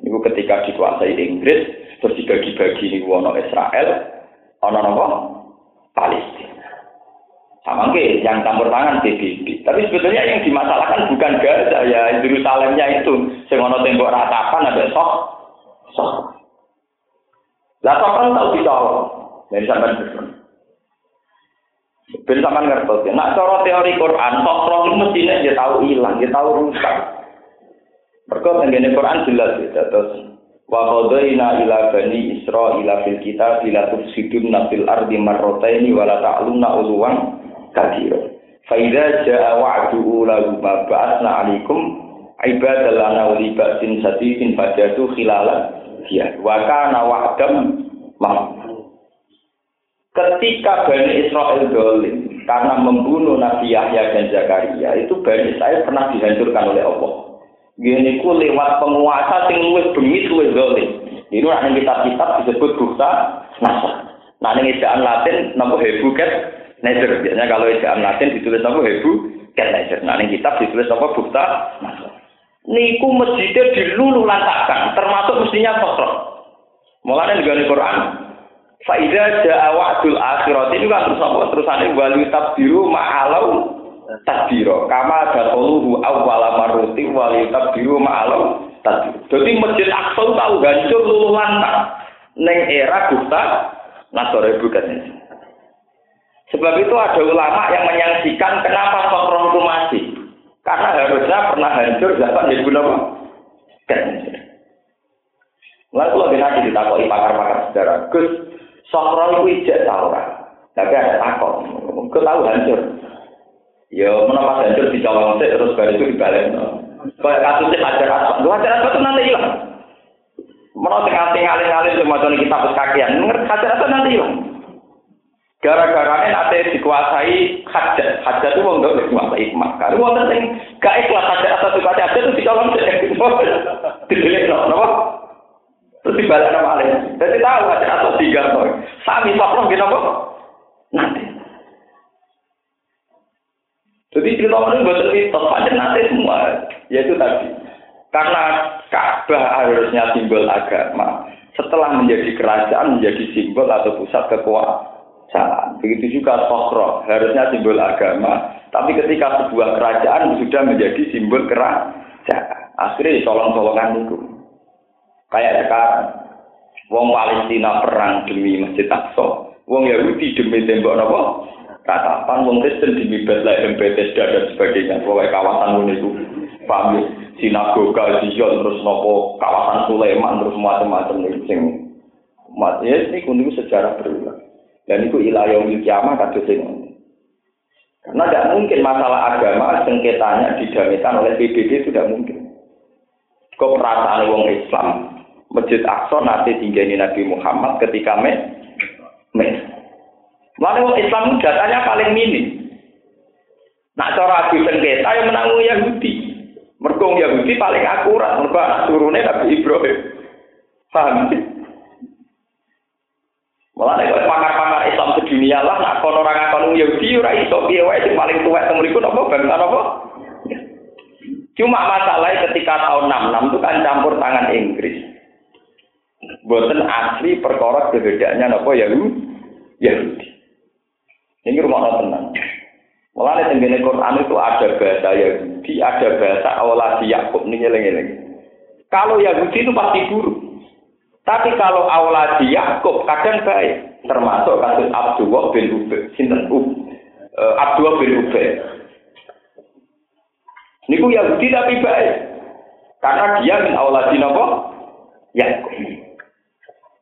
Itu ketika dikuasai Inggris terus dibagi-bagi ini wono Israel ono nopo Palestina. Sama ke yang campur tangan PBB tapi sebetulnya yang dimasalahkan bukan Gaza ya Yerusalemnya itu. Sengono tembok ratapan ada sok. Sok. Lah kan tahu ditolong. Dari sampai Ben sampean ngertos ya. Nak cara teori Quran, sokro itu mestinya dia tahu hilang, dia tahu rusak. Mereka tenggene Quran jelas ya. Terus wa qadaina ila bani Israila fil kitab la tufsidun fil ardi marrataini wa la ta'luna uluwan kabira. Fa idza jaa wa'du ulama ba'atsna 'alaikum ibadan lana wa libatin sadidin fajatu khilala ya wa kana wa'dam Ketika Bani Israel dolim karena membunuh Nabi Yahya dan Zakaria, itu Bani Israel pernah dihancurkan oleh Allah. Gini ku lewat penguasa sing luwih bengis luwih dolim. Ini orang kitab-kitab disebut bukta nasa. Nah ini ejaan Latin nama hebu ket nezer. Biasanya kalau ejaan Latin ditulis nama hebu ket nezer. Nah ini kitab ditulis apa bukta nasa. Niku masjidnya dilulu lantakan, termasuk mestinya sosok. Mulanya juga di Quran, Faidah ja'a wa'dul akhirat ini kan terus apa terusane wali tabdiru ma'alau tadbiro kama dakuluhu awwala marruti wali tabdiru ma'alau tadbiro. Jadi masjid Aqsa tahu hancur luluh lantak neng era Gusta Nasore bukan Sebab itu ada ulama yang menyaksikan kenapa Sokron itu masih. Karena harusnya pernah hancur zaman apa? Kan. Lalu lagi nanti ditakoi pakar-pakar sejarah. Gus, Sokro itu ijek tau Tapi ada takut. Kau tahu hancur. Ya, menapa hancur di Jawa Mesir terus baru itu dibalik. Kayak kasusnya hajar asap. Lu hajar asap itu nanti hilang. Menurut nganti ngalir-ngalir cuma tuh kita kakian. Ngerti hajar asap nanti hilang. Gara-gara ini nanti dikuasai hajat. Hajat itu untuk dikuasai hikmah. Kalau mau penting gak ikhlas hajar asap dikuasai hajat itu di Jawa Mesir. Didelik, kenapa? Terus dibalik nama alih. Jadi tahu aja atau tiga toh. Sami sokro gitu kok. Nanti. Jadi cerita ini buat cerita aja nanti semua. Yaitu tadi. Karena Ka'bah harusnya simbol agama. Setelah menjadi kerajaan menjadi simbol atau pusat kekuasaan. Begitu juga sokro harusnya simbol agama. Tapi ketika sebuah kerajaan sudah menjadi simbol kerajaan, akhirnya colong-colongan itu. Kayak sekarang, wong Palestina perang demi Masjid Aqsa, wong Yahudi demi tembok nopo Katakan wong Kristen demi Bethlehem, Bethesda dan sebagainya, pokoknya kawasan itu, paham ya? sinagoga, Zion, terus nopo kawasan Sulaiman, terus macam-macam itu sing ya ini kuning sejarah berulang. Dan itu ilayah kiamat kados sing karena tidak mungkin masalah agama sengketanya didamaikan oleh PBB itu tidak mungkin. Kok perasaan wong Islam Masjid Aqsa nanti tinggali Nabi Muhammad ketika me me. Lalu Islam datanya paling minim. Nak cara adu sengketa yang menanggung Yahudi. Merkong Yahudi paling akurat, mereka anak turunnya Nabi Ibrahim. Paham? Malah nek pakar-pakar Islam sedunia lah nak kono ora ngakon Yahudi ora iso piye wae sing paling tuwek teng mriku napa bangsa napa? Cuma masalahnya ketika tahun 66 itu kan campur tangan Inggris. Boten asli perkara kebedaannya napa Yahudi. Yahudi. Ini rumah tenang. Mulai tenggene Quran itu ada bahasa Yahudi, ada bahasa Awaladi Yakub ini ngeleng-ngeleng. Kalau Yahudi itu pasti buruk. Tapi kalau di Yakub kadang baik, termasuk kasus Abdullah bin Ubay, sinten uh, Abdullah bin Ubay. Niku Yahudi tapi baik. Karena dia min di napa? Yakub.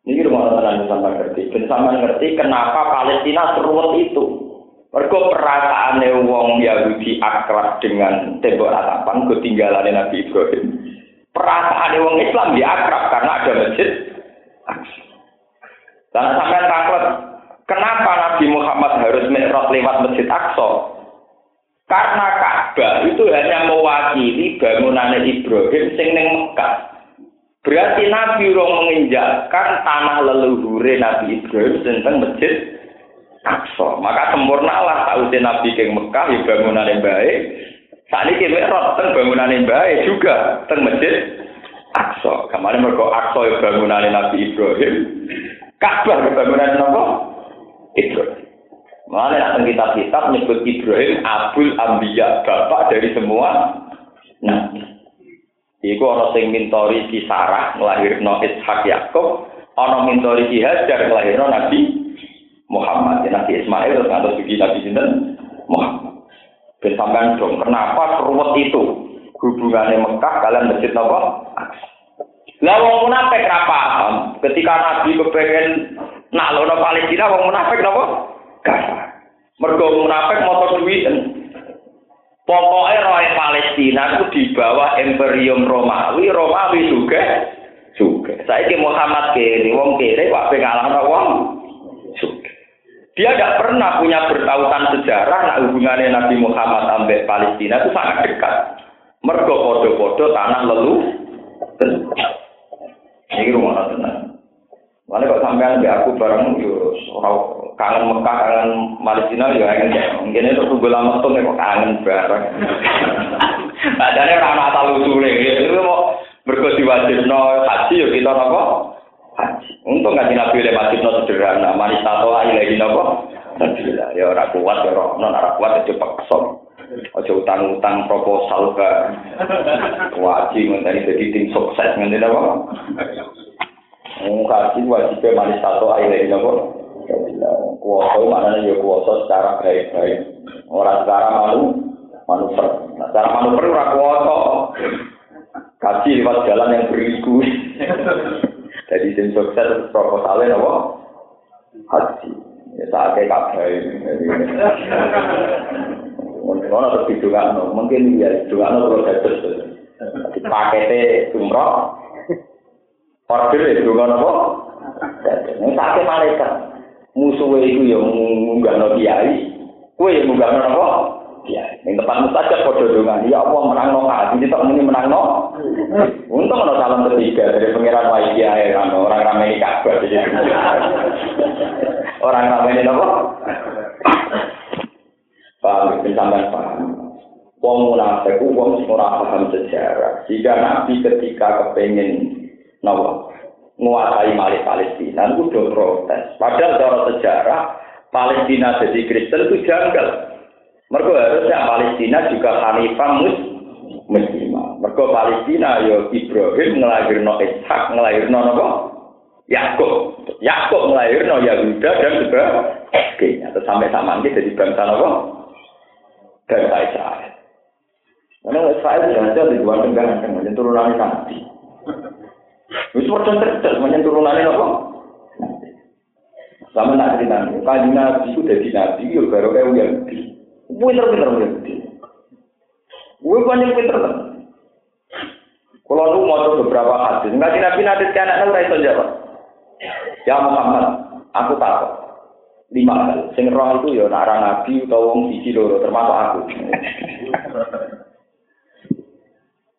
Ini rumah tenan sampai ngerti. Ben sampai ngerti kenapa Palestina seruat itu. Mergo perasaane wong Yahudi akrab dengan tembok ratapan ketinggalan Nabi Ibrahim. Perasaan wong Islam dia akrab karena ada masjid dan sampai takut, kenapa Nabi Muhammad harus mi'raj lewat Masjid Aqsa? Karena Ka'bah itu hanya mewakili bangunan Ibrahim sing ning Mekah. Berarti Nabi urung menginjakkan tanah leluhure Nabi Ibrahim tentang Masjid Aqsa. Maka sempurnalah tahu Nabi ke Mekah ya bangunan yang baik. Saat ini kita tentang bangunan yang baik juga tentang Masjid Aqsa. Kemarin mereka Aqsa yang bangunan Nabi Ibrahim. Ka'bah bangunan apa? Ibrahim. Mana yang kitab-kitab menyebut Ibrahim Abul Ambiya, bapak dari semua nabi. Iku ana sing mintori Sarah nglahirno Ishak Yakub, ana mintori si Hajar nglahirno Nabi Muhammad. Ya, Nabi Ismail terus ngantos iki Nabi sinten? Muhammad. Ben sampean dong, kenapa ruwet itu? Hubungannya Mekah kalian masjid napa? Lah wong munafik ra paham. Ketika Nabi kepengen nalono Palestina wong munafik napa? Gak. Mergo munafik moto duwiten. Pokoknya roy Palestina itu di bawah Imperium Romawi, Romawi juga juga. Saya ke Muhammad kiri, wong kiri, wak pengalah wong juga. Dia tidak pernah punya bertautan sejarah, nah hubungannya Nabi Muhammad sampai Palestina itu sangat dekat. Mergo podo-podo tanah lelu. Ini rumah tenang. Mana kok sampean di aku bareng yo kangen Mekah, kangen Palestina yo kangen ya. Mungkin itu tunggu lama tuh kok kangen bareng. Padahal orang asal usule itu mau berkos no haji yo kita nopo haji. Untung nggak nabi oleh no sederhana, manis tato aja lagi nopo. Ya orang kuat ya orang non orang kuat itu paksa. Ojo utang-utang proposal ke wajib ngenteni jadi tim sukses ngenteni apa? Mengkaji wajibnya manis satu air ini apa? Kuasa mana ya kuasa secara baik-baik. Orang secara malu manuver. Nah, secara manuver orang kuasa. Kaji lewat jalan yang beriku. Jadi tim sukses proposalnya apa? Haji. Ya saatnya kabeh. Mungkin orang terus didungakno, mungkin ya didungakno terus dados. Pakete umroh, order ya dungakno apa? Ini pakai malaikat. Musuhnya itu yang munggahno kiai, kue yang munggahno apa? Kiai. Yang depan mustajab podo dengan ya Allah menang no kaji, ini tak muni menang no. Untung ada salam ketiga dari pengiran wajib kiai, orang ramai ini kabar. Orang ramai ini apa? Paham, sampai paham. Wong munafik, wong ora paham sejarah. Jika Nabi ketika kepengen nawa menguasai Malik Palestina itu udah protes. Padahal cara sejarah Palestina jadi Kristen itu janggal. Mergo harusnya Palestina juga Hanifah mus muslimah. Mergo Palestina yo Ibrahim ngelahirno Ishak, ngelahirno napa? Yakub. Yakub ngelahirno Yahuda dan juga. Terus sampai sama ini jadi bangsa napa? Bangsa Israel. Karena Israel sudah di luar negara, kan, turunan nanti. Wis padha cerdas menyang turunane apa? Sama nak cerita, kaji nabi itu dari nabi, ya baru kayak uang Pinter-pinter uang Gue banyak pinter kan. Kalau lu mau beberapa hadis, nggak nabi nabi ke anak lu itu jawab. Ya Muhammad, aku tahu. Lima kali. Sing roh itu ya nara nabi atau wong siji loro termasuk aku.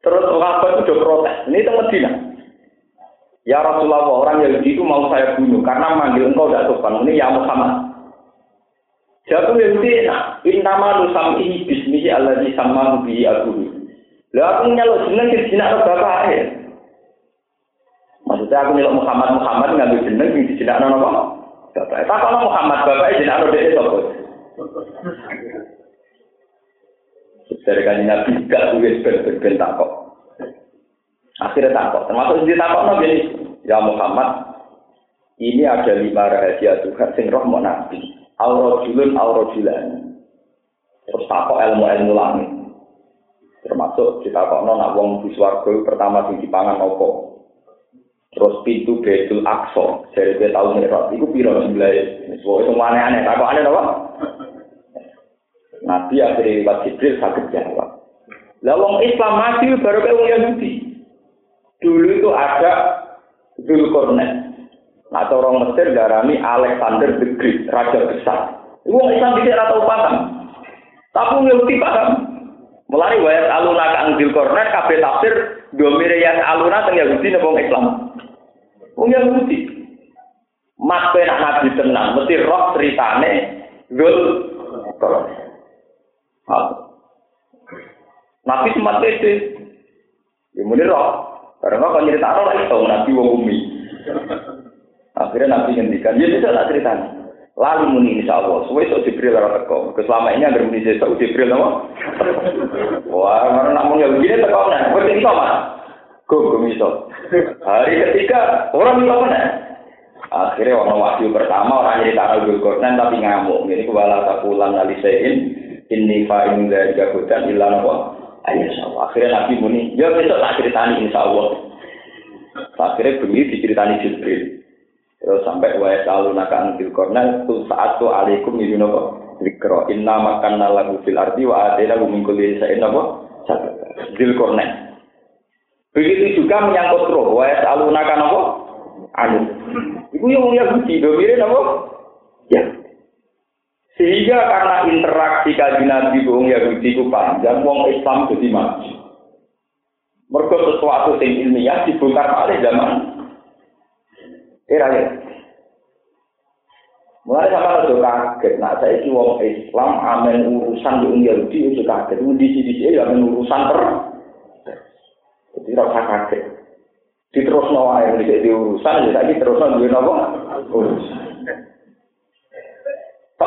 Terus sahabat itu udah protes. Ini itu Medina. Ya Rasulullah, orang Yahudi itu mau saya bunuh karena manggil engkau tidak sopan. Ini ya Muhammad. Jatuh Yahudi, nah, intama lu sam'i bismihi alladhi sama bihi aguhi. Lah aku nyaluk jeneng ke jinak bapak ya. Maksudnya aku nyaluk Muhammad Muhammad ngambil jeneng di jinak nono apa? Bapak. Tak kalau Muhammad bapak jinak nono dia sopo. Dari kan nabi gak tulis ben-ben kok. Akhirnya takut. Termasuk di takut nabi ini. Ya Muhammad, ini ada lima rahasia Tuhan sing roh mau nabi. Aurojulun aurojulan. Terus takut ilmu-ilmu langit. Termasuk kita kok nona wong di swarga pertama di dipangan nopo. Terus pintu Betul Aqsa dari dia tahu merah. Itu piro sebelah. Semua itu aneh-aneh. Takut aneh apa? Nabi akhirnya lewat Jibril sakit jawab. Lah wong Islam mati baru kayak wong Yahudi. Dulu itu ada Zulkarnain. Nah, orang Mesir darami Alexander the Great, raja besar. Wong Islam tidak tahu paham. Tapi Yahudi paham. Mulai wayat aluna kang Zulkarnain kabeh tafsir domire yang aluna teng Yahudi nang Islam. Wong Yahudi. Mas penak nabi tenang, mesti roh ceritane Zulkarnain. Nabi sempat pede. Ya muni roh. Karena kalau cerita roh lagi tahu nabi wong umi. Akhirnya nabi ngendikan, ya bisa tak cerita. Lalu muni insya Allah, suwe sok Jibril ora teko. Selama ini agar muni saya Jibril nama. Wah, mana nak muni begini teko nah. Wes iki sama. Go go miso. Hari ketiga orang bisa mana? Akhirnya orang wahyu pertama orang jadi tanah Zulkarnain tapi ngamuk. Ini kepala takulan alisein ini fa'in dari gabutan ilah apa? Ayo Allah. Akhirnya Nabi muni, ya besok tak ceritani insya Allah. Akhirnya begini diceritani Jibril. Terus sampai wa selalu nakan fil kornel tu saat tu alaikum ini nopo zikro inna makan lagu fil arti wa adena min kulli sa'in nopo zil kornel. Begitu juga menyangkut roh wa selalu nakan nopo anu. Iku yang Yahudi domire nopo ya. Sehingga karena interaksi kaji Nabi wong Yahudi ku panjang, wong Islam jadi maju. Mereka sesuatu yang ilmiah dibongkar oleh zaman era ya. Mulai sama itu kaget, nah saya ini wong Islam amen urusan wong Yahudi itu kaget, di sini sini ya amen urusan per, jadi rasa kaget. Diterus nawa yang di urusan, jadi terus nawa urusan.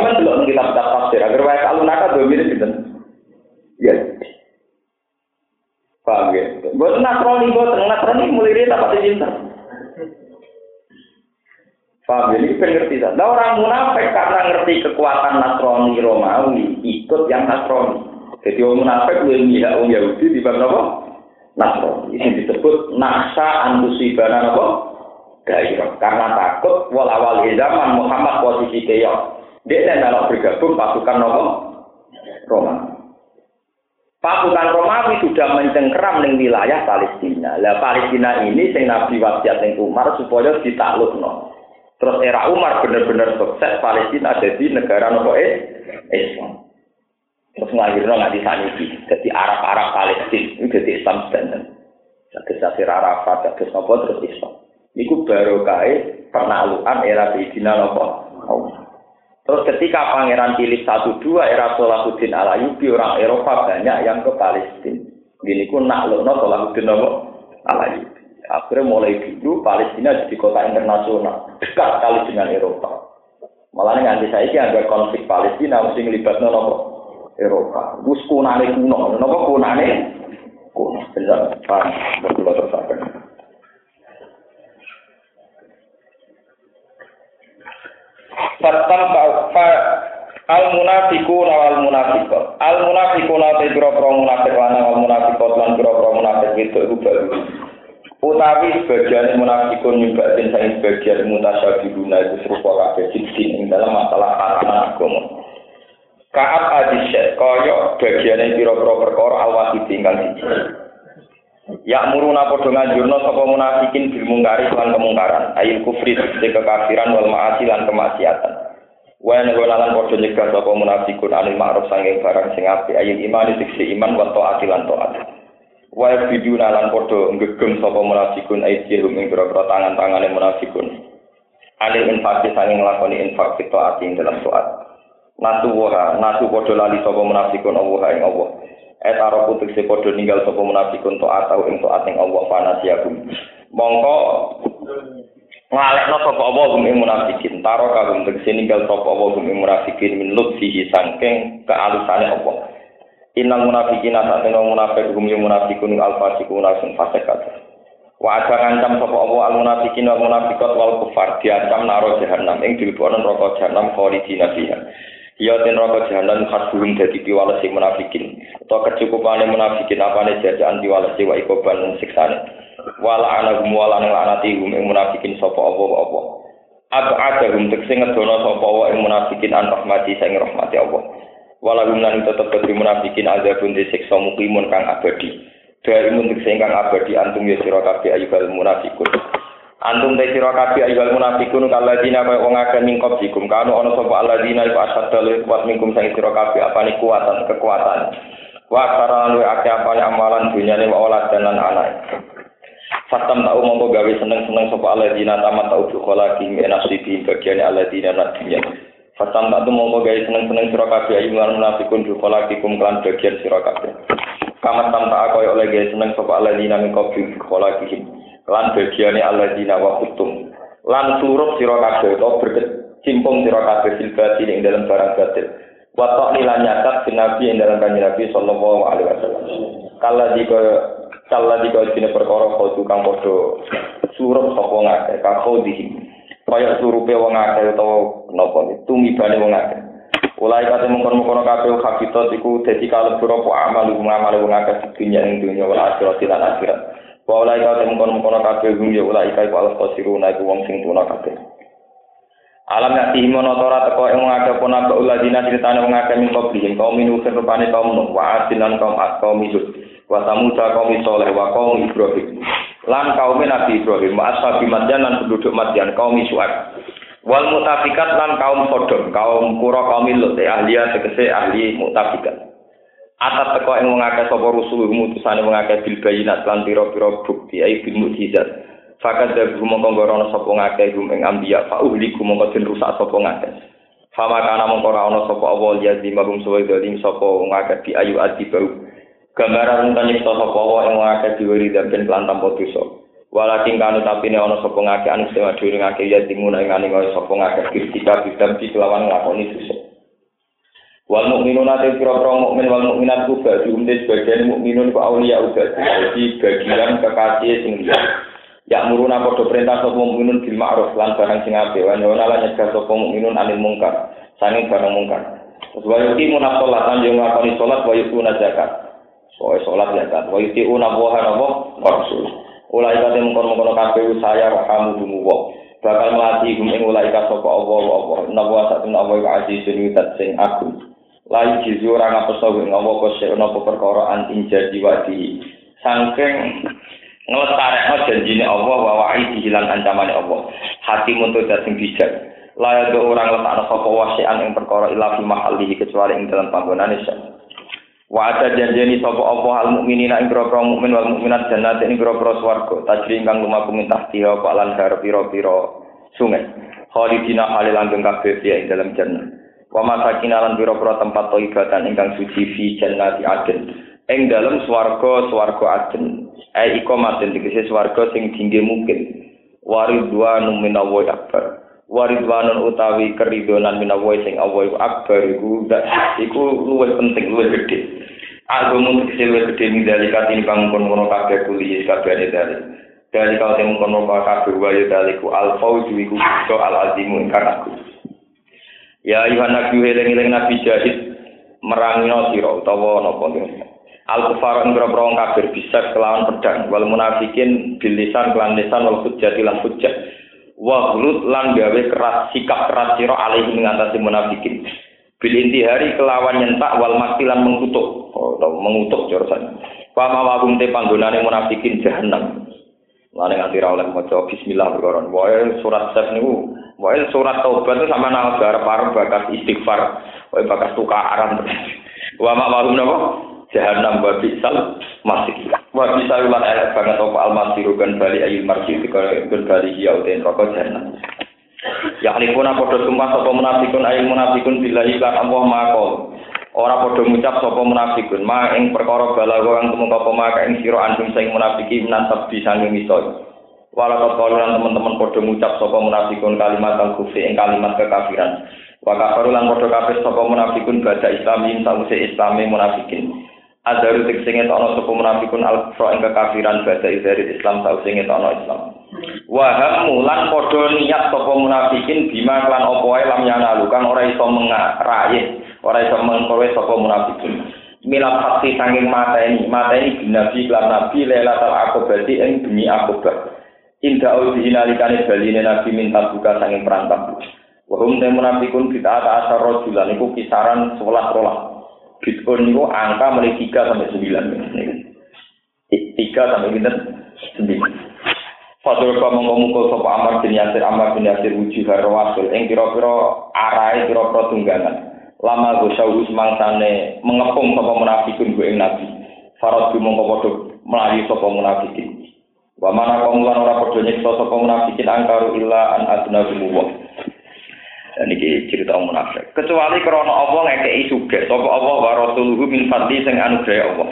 Sama dulu kita kitab tafsir, agar wae alunaka dua mirip gitu. Ya. Paham ya? Buat nasroni, buat nasroni mulai dia dapat cinta. Paham ya? Ini pengerti? Nah, orang munafik karena ngerti kekuatan nasroni Romawi, ikut yang nasroni. Jadi orang munafik lebih mihak orang Yahudi di bawah apa? Nasroni. Ini disebut naksa antusibana apa? Gairah. Karena takut walawal zaman Muhammad posisi keyok. Dia kalau bergabung pasukan Nopo Roma. Pasukan Romawi sudah mencengkeram di wilayah Palestina. Lah Palestina ini sing Nabi wasiat ning Umar supaya ditaklukno. Terus era Umar benar-benar sukses Palestina jadi negara nopo Islam. Terus nggak disaniki. Jadi Arab-Arab Palestina itu jadi Islam standar. Jadi Sasir Arafat, jadi nopo terus Islam. Iku baru kait penaklukan era Sayyidina nopo. Terus ketika Pangeran Philip satu dua era Salahuddin Alayubi orang Eropa banyak yang ke Palestina. Gini pun nak lo no Salahuddin Alayubi. Akhirnya mulai dulu Palestina jadi kota internasional dekat sekali dengan Eropa. Malah nanti saya ada konflik Palestina mesti ngelibat nopo Eropa. Wis kunane kuno, napa kunane kuno. Bisa paham, berkula terusaken. Fatam fa al munafiqun wal munafiqat. Al munafiqun te pira-pira munafik lan wal munafiqat lan pira-pira munafik itu baru. Utawi sebagian munafikun nyumbak dan saya sebagian mutasyabihuna itu serupa kabeh sing dalam masalah tatanan agama. Kaat adisyat kaya bagiane pira-pira perkara awasi tinggal siji. Ya muruna padha nganjurna sapa munafikin bil mungkari lan kemungkaran, ayil kufri tegese kekafiran wal maasi lan kemaksiatan. Wa nek lan padha nyegah sapa munafikun anil ma'ruf sanging barang sing apik ayil iman tegese iman wa taati lan taat. Wa biduna lan padha ngegem sapa munafikun aidhum ing pira-pira tangan-tangane munafikun. Anil infak sanging nglakoni infak taat ing dalam taat. nasu waha nasu padha lali sapa munafikun Allah ing Allah et aro putuk se padha ninggal sapa munafikun to atau ing to ating Allah fanasiakum. Mongko ngalekno sapa Allah gum ing munafikin. Taro kagum tegese ninggal sapa Allah gum ing munafikin min lutfihi sangking kealusane Allah. Innal munafikina satena munafik gum ing munafikun al-fasiqun sing fasik Wa ada ngancam sapa Allah al munafikin wal munafiqat wal kufar. Diancam naro jahanam ing dilebokno neraka jahanam khalidina fiha. Ya ten roko jahanam khasbuhum dadi piwales sing munafikin. Utawa kecukupane munafikin apane jajaan piwales wa ikoban siksane. Wala anahum wala nang lanati hum ing munafikin sapa apa apa. Aku ada hum tekse ngedono sapa wa ing munafikin an rahmati sing rahmati Allah. Wala hum lan tetep dadi munafikin azabun disiksa mukimun kang abadi. Dari muntuk sing kang abadi antum ya sira kabeh ayyuhal munafikun. Antum te sira kabeh ayyuhal munafiqun kalladina kaya wong akeh ning qablikum kanu ana sapa alladzina iku asadda kuat minkum sang sira kabeh apane kuatan kekuatan. Wa karan wa akeh apane amalan dunyane wa olad dan lan anak. Fatam tau mongko gawe seneng-seneng sapa alladzina tamat tau dukhala ki menasibi bagian alladzina nat dunya. Fatam tak mongko gawe seneng-seneng sira kabeh ayyuhal munafiqun dukhala ki kum kan bagian sira kabeh. Kamat tam tak kaya oleh gawe seneng sapa alladzina min qabli dukhala ki lan bagiane alladzina wa kutum lan surup sira kabeh utawa berkecimpung sira kabeh fil ing dalam barang batil. Wa ta'lilan nyatat nabi ing dalam kanjeng Nabi sallallahu alaihi wasallam. Kala dika kala dika dene perkara kudu kang padha surup sapa ngake ka khodihi kaya surupe wong akeh utawa napa tumibane wong akeh. Ulai kate mengkon-mengkon kabeh habitat iku dadi kalebu apa amal ngamal wong akeh dunya ing dunya wal akhirat lan akhirat. Wa ulai ka tem kono kono kabeh hum ya ulai ka iku alas qasiruna iku wong sing tuna kabeh. Alam ya timo notora teko ing ngake pona ka uladina critane wong akeh min qablihim kaum minu rupane kaum nuh wa asilan kaum kaum isut wa samuda kaum soleh wa kaum ibrahim lan kaum nabi ibrahim wa ashabi madyan lan penduduk madyan kaum isuat wal mutafikat lan kaum sodom kaum kura kaum lut tegese ahli mutafikat atat teko ing wong akeh sapa rusul mutusane wong akeh bil bayinat lan pira-pira bukti ai bil mukjizat. Fakat dagu mongko ngorono sapa ngakeh gum ing ambiya fa uhli mongko den rusak sapa ngakeh fama kana mongko ora ana sapa awal ya di magum suwe dalim sapa wong akeh di ayu ati bau. Gambaran kan nyipta sapa wa ing wong akeh diwiri dan ben lan tanpa dosa. Walakin kanu tapi ne ana sapa ngakeh anu sing adune ngakeh ya dimuna ing ane sapa ngakeh kirtika bidam di kelawan nglakoni dosa Wal mukminun ate pira-pira mukmin wal mukminat ku bagi umte sebagian mukminun ku auliya uga jadi bagian kekasih sing liya. Ya muruna padha perintah sapa mukminun bil ma'ruf lan barang sing apik wa nyuwun lan nyegah sapa mukminun anil mungkar sanging barang mungkar. Terus wa yuti munafsalatan yang ngakoni salat wa yutuna zakat. Soe salat zakat wa yuti una wa hanawa rasul. Ulai kate mengkon-mengkon kabeh saya rahamu dumuwa. bakal melatih gum ing ulai ka sapa Allah Allah nawa satun Allah azizun sing agung layu jizu ora ngapeso ing ngopo kose ana perkara anting jadi wadi. Saking nglestarekno janjine Allah wa wa'i hilang ancamane Allah. Hati untuk dateng bijak. Layak do orang letakno sapa wasian ing perkara ila fi mahallihi kecuali ing dalam panggonane sa wa ada janjeni sapa Allah al mukminina ing grogro mukmin wal mukminat jannat ing grogro swarga. Tajri ingkang lumaku mintah tiha pak lan pira-pira sungai. Khalidina halil langgeng kabeh ing dalam jannah wa masakin lan pira-pira tempat thayyibatan ingkang suci fi jannati aden ing dalem swarga swarga aden ai iko maten dikese swarga sing tinggi mungkin. Waridwanu minallahi akbar. Waridwanun utawi keridonan minawa sing iku akbar iku iku luwih penting luwih gedhe. Algomu tegese luwih gedhe ning dalika tinimbang kono-kono kabeh kuliah kabeh dari dari kau temu kono kabeh wae daliku al fauzu iku al azimu ingkang aku Ya ayuhan nabi eling-eling nabi jahid merangino sira utawa napa Al kufar ing boro kafir bisa kelawan pedang wal munafikin bilisan kelan lisan wal hujjah lan hujjah. Wa hulut lan gawe keras sikap keras sira alaihi ngatasi munafikin. Bil intihari kelawan nyentak wal makilan mengutuk. Oh, atau mengutuk jurusan Pama wagum te panggonane munafikin jahanam. Lane nganti ra oleh maca bismillah perkara. Wae surat sef niku Wae surat taubat itu sama nang garap arep bakas istighfar, wae bakas tukaran. Wa ma mahum napa? Jahannam wa bisal masih. Wa bisal lan elek banget apa almasiru kan bali ayil marji kan bali ya uten rokok jahannam. Ya alifuna padha sumpah sapa munafikun ayil munafikun billahi lan Allah maqol. Ora padha ngucap sapa munafikun ma ing perkara balago kang tumeka apa maka ing sira antum sing munafiki menan sabdi misoi. Walau kaulan teman-teman podo ngucap sopo munafikun kalimat al kufri ing kalimat kekafiran. Wa kafaru podo kafir sopo munafikun baca islamin sause islami munafikin. Adaru teksinge tono sopo munafikun al kufra ing kekafiran baca dari islam sause tono islam. Wa mulan podo niat sopo munafikin bima klan opo ae lam yanalu kang ora iso mengarai, ora iso mengkowe sopo munafikun. Milat hati sanging mata ini, mata ini binabi klan nabi lelatal akobati ing demi akobat. Inda audi nalikane baline Nabi minta buka sanging perantap. Wahum te munafikun kita ata asar rojulan iku kisaran sebelas rolah. Bitcoin niku angka mulai tiga sampai sembilan. Tiga sampai kita sembilan. Fatul ka mongko mukul sapa Amar bin Yasir Amar bin Yasir wujuh rawasul ing kira-kira arahe kira-kira tunggangan. Lama gosau mangsane mengepung sapa munafikun ku ing Nabi. Farad mongko padha melayu sapa munafikin. Wa mana kaum lan ora padha nyiksa sapa munafikin angkaru illa an adna wa. Dan iki cerita munafik. Kecuali krana Allah ngekeki sugih sapa Allah wa rasuluhu min fadli sing anugerah Allah.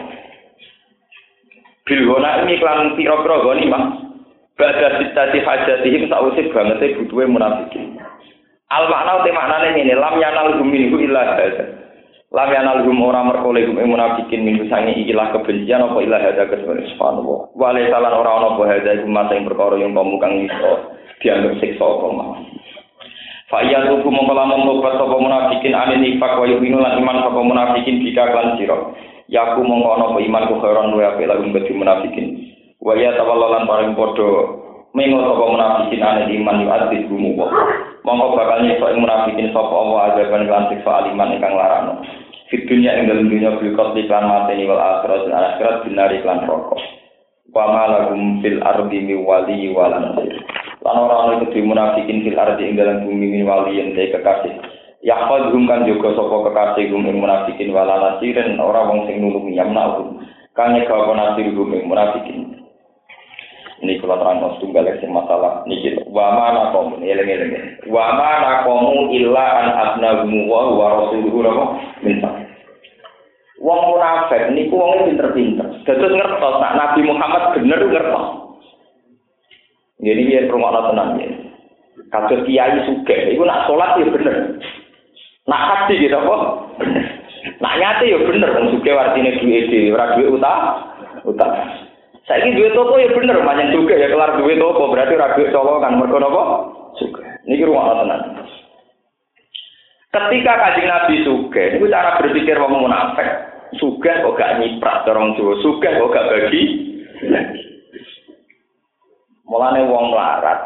Bil gona ini klan pira-pira goni mah. Bada sitati hajatihim sausip banget butuhe munafikin. Al makna te maknane ngene lam yanal minhu illa hadza. Lam yanal hum ora merkole hum munafikin minggu sange ikilah kebencian apa ilah hada kesempatan subhanallah. Salan ora ana apa hada iku masa ing perkara yang kamu kang iso dianggap siksa apa mah. Fa iya tuku mongko lamun tobat sapa munafikin ane nifak wa yu'minu iman sapa munafikin bika kan sira. Yaku mongko ana apa iman ku khairan wa apik lagu bagi munafikin. Wa ya tawallalan paring padha mengo sapa munafikin ane iman yu adis gumu Mongko bakal nyiksa munafikin sapa Allah azaban lan siksa aliman ingkang larano. Fit dunia ing dalam dunia bil qatli lan mateni wal akhirat lan akhirat binari lan rokok. Wa ma lahum fil ardi mi wali wal nasir. Lan ora ana iku munafikin fil ardi ing dalam bumi mi wali yen kekasih. Yahfadhum kan juga sapa kekasih gum ing munafikin wala nasirin ora wong sing nulungi yamna'hum. Kang nyeka apa nasir gum ing munafikin. Ini kalau terang tunggal sing masalah niki wa mana kaum eling-eling. Wa mana kaum illa an abnahu wa rasuluhu minta. Wong munafik niku wong pinter-pinter. Dados ngertos nak Nabi Muhammad bener ngertos. Jadi dia rumah tenang ya. Kasus kiai suge, itu nak sholat ya bener. Nak haji gitu apa? Nak nyate ya bener, wong suge artinya duit di, ora duit utang, utang. Saya ini duit toko ya bener, banyak juga ya kelar duit toko berarti ora duit colongan mergo napa? Suge. Niki rumah tenang. Ketika kajian Nabi suge, itu cara berpikir wong munafik. Suge kok gak nyiprat orang Jawa, suge kok gak bagi. Mulane wong melarat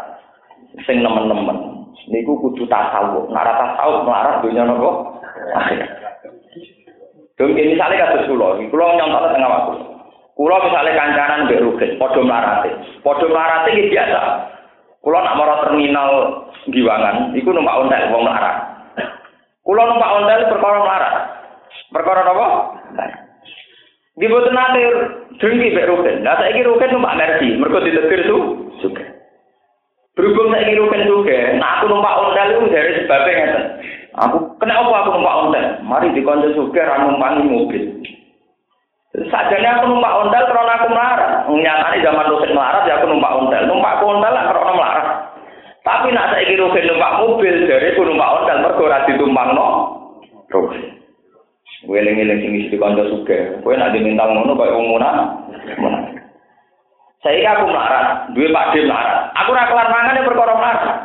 sing nemen-nemen niku kudu tasawuf. Nek ora tasawuf melarat dunya napa? Dong ini misalnya kasus kulo, kulo nyontok tengah waktu. Kulo misalnya kancanan mbek Rugen, padha mlarate. Padha mlarate iki biasa. Kulo nak mara terminal Giwangan, iku numpak ontel wong melarat. Kulo numpak ontel perkara melarat. Perkara apa? Di boten nate dengki mbek Rugen. Lah saiki Rugen numpak Mercy, mergo ditetir su juga. Berhubung saiki Rugen juga, nah aku numpak ontel itu dari sebabnya ngeten. Aku kena apa aku numpak ontel? Mari dikonco juga ra numpangi mobil. Sajane aku numpak ontel karena aku melarat. Nyatane zaman dosen melarat ya aku numpak ontel. Numpak ontel lah karena melarat. Tapi nak saiki Ruhin numpak mobil, dari ku numpak ontel mergo ora ditumpangno Ruhin. Kowe eling-eling sing isi kanca sugih. Kowe nak diminta ngono kaya wong. Saya aku melarat, duwe Pak D melarat. Aku ora kelar mangan ya perkara melarat.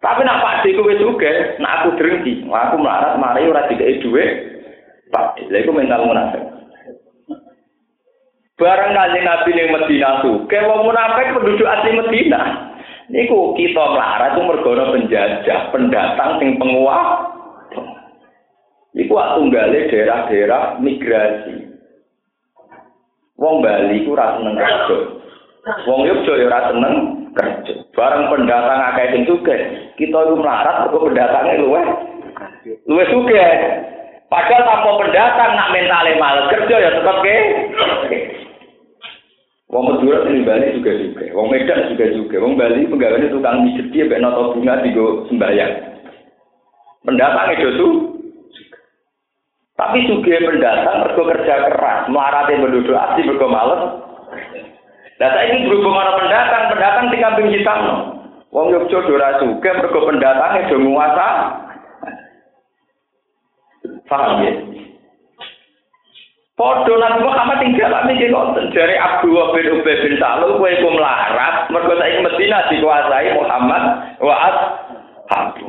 Tapi nak Pak D kowe juga, nak aku drengki. Wah, aku melarat mari ora dikei dhuwit. Pak D, lha iku mental munafik. Barang kanjeng Nabi ning Medina suke, wong munafik penduduk asli Medina. Niku kita melarat itu mergo penjajah, pendatang sing penguat. Iku tunggale daerah-daerah migrasi. Wong Bali ku ora seneng kerja. Wong Yogyo ya ora seneng kerja. Bareng pendatang akeh sing sugih, kita iku melarat mergo pendatange luweh luweh sugih. Padahal tanpa pendatang nak mentale mal kerja ya tetep ke. Wong Madura ini Bali juga juga, Wong Medan juga juga, Wong Bali pegawainya tukang mijet dia benar bunga tiga sembayang. Pendatang itu tuh tapi suge pendatang mergo kerja keras, melarati penduduk asli mergo males. Nah saya ini berhubung mana pendatang, pendatang di kambing hitam. Wong Yogyo dora suge mergo pendatang itu menguasa. Paham ya? Podo Nabi Muhammad tinggal kami di konten dari Abu bin Ubay bin Salul kue ku melarat mergo saiki Medina dikuasai Muhammad wa as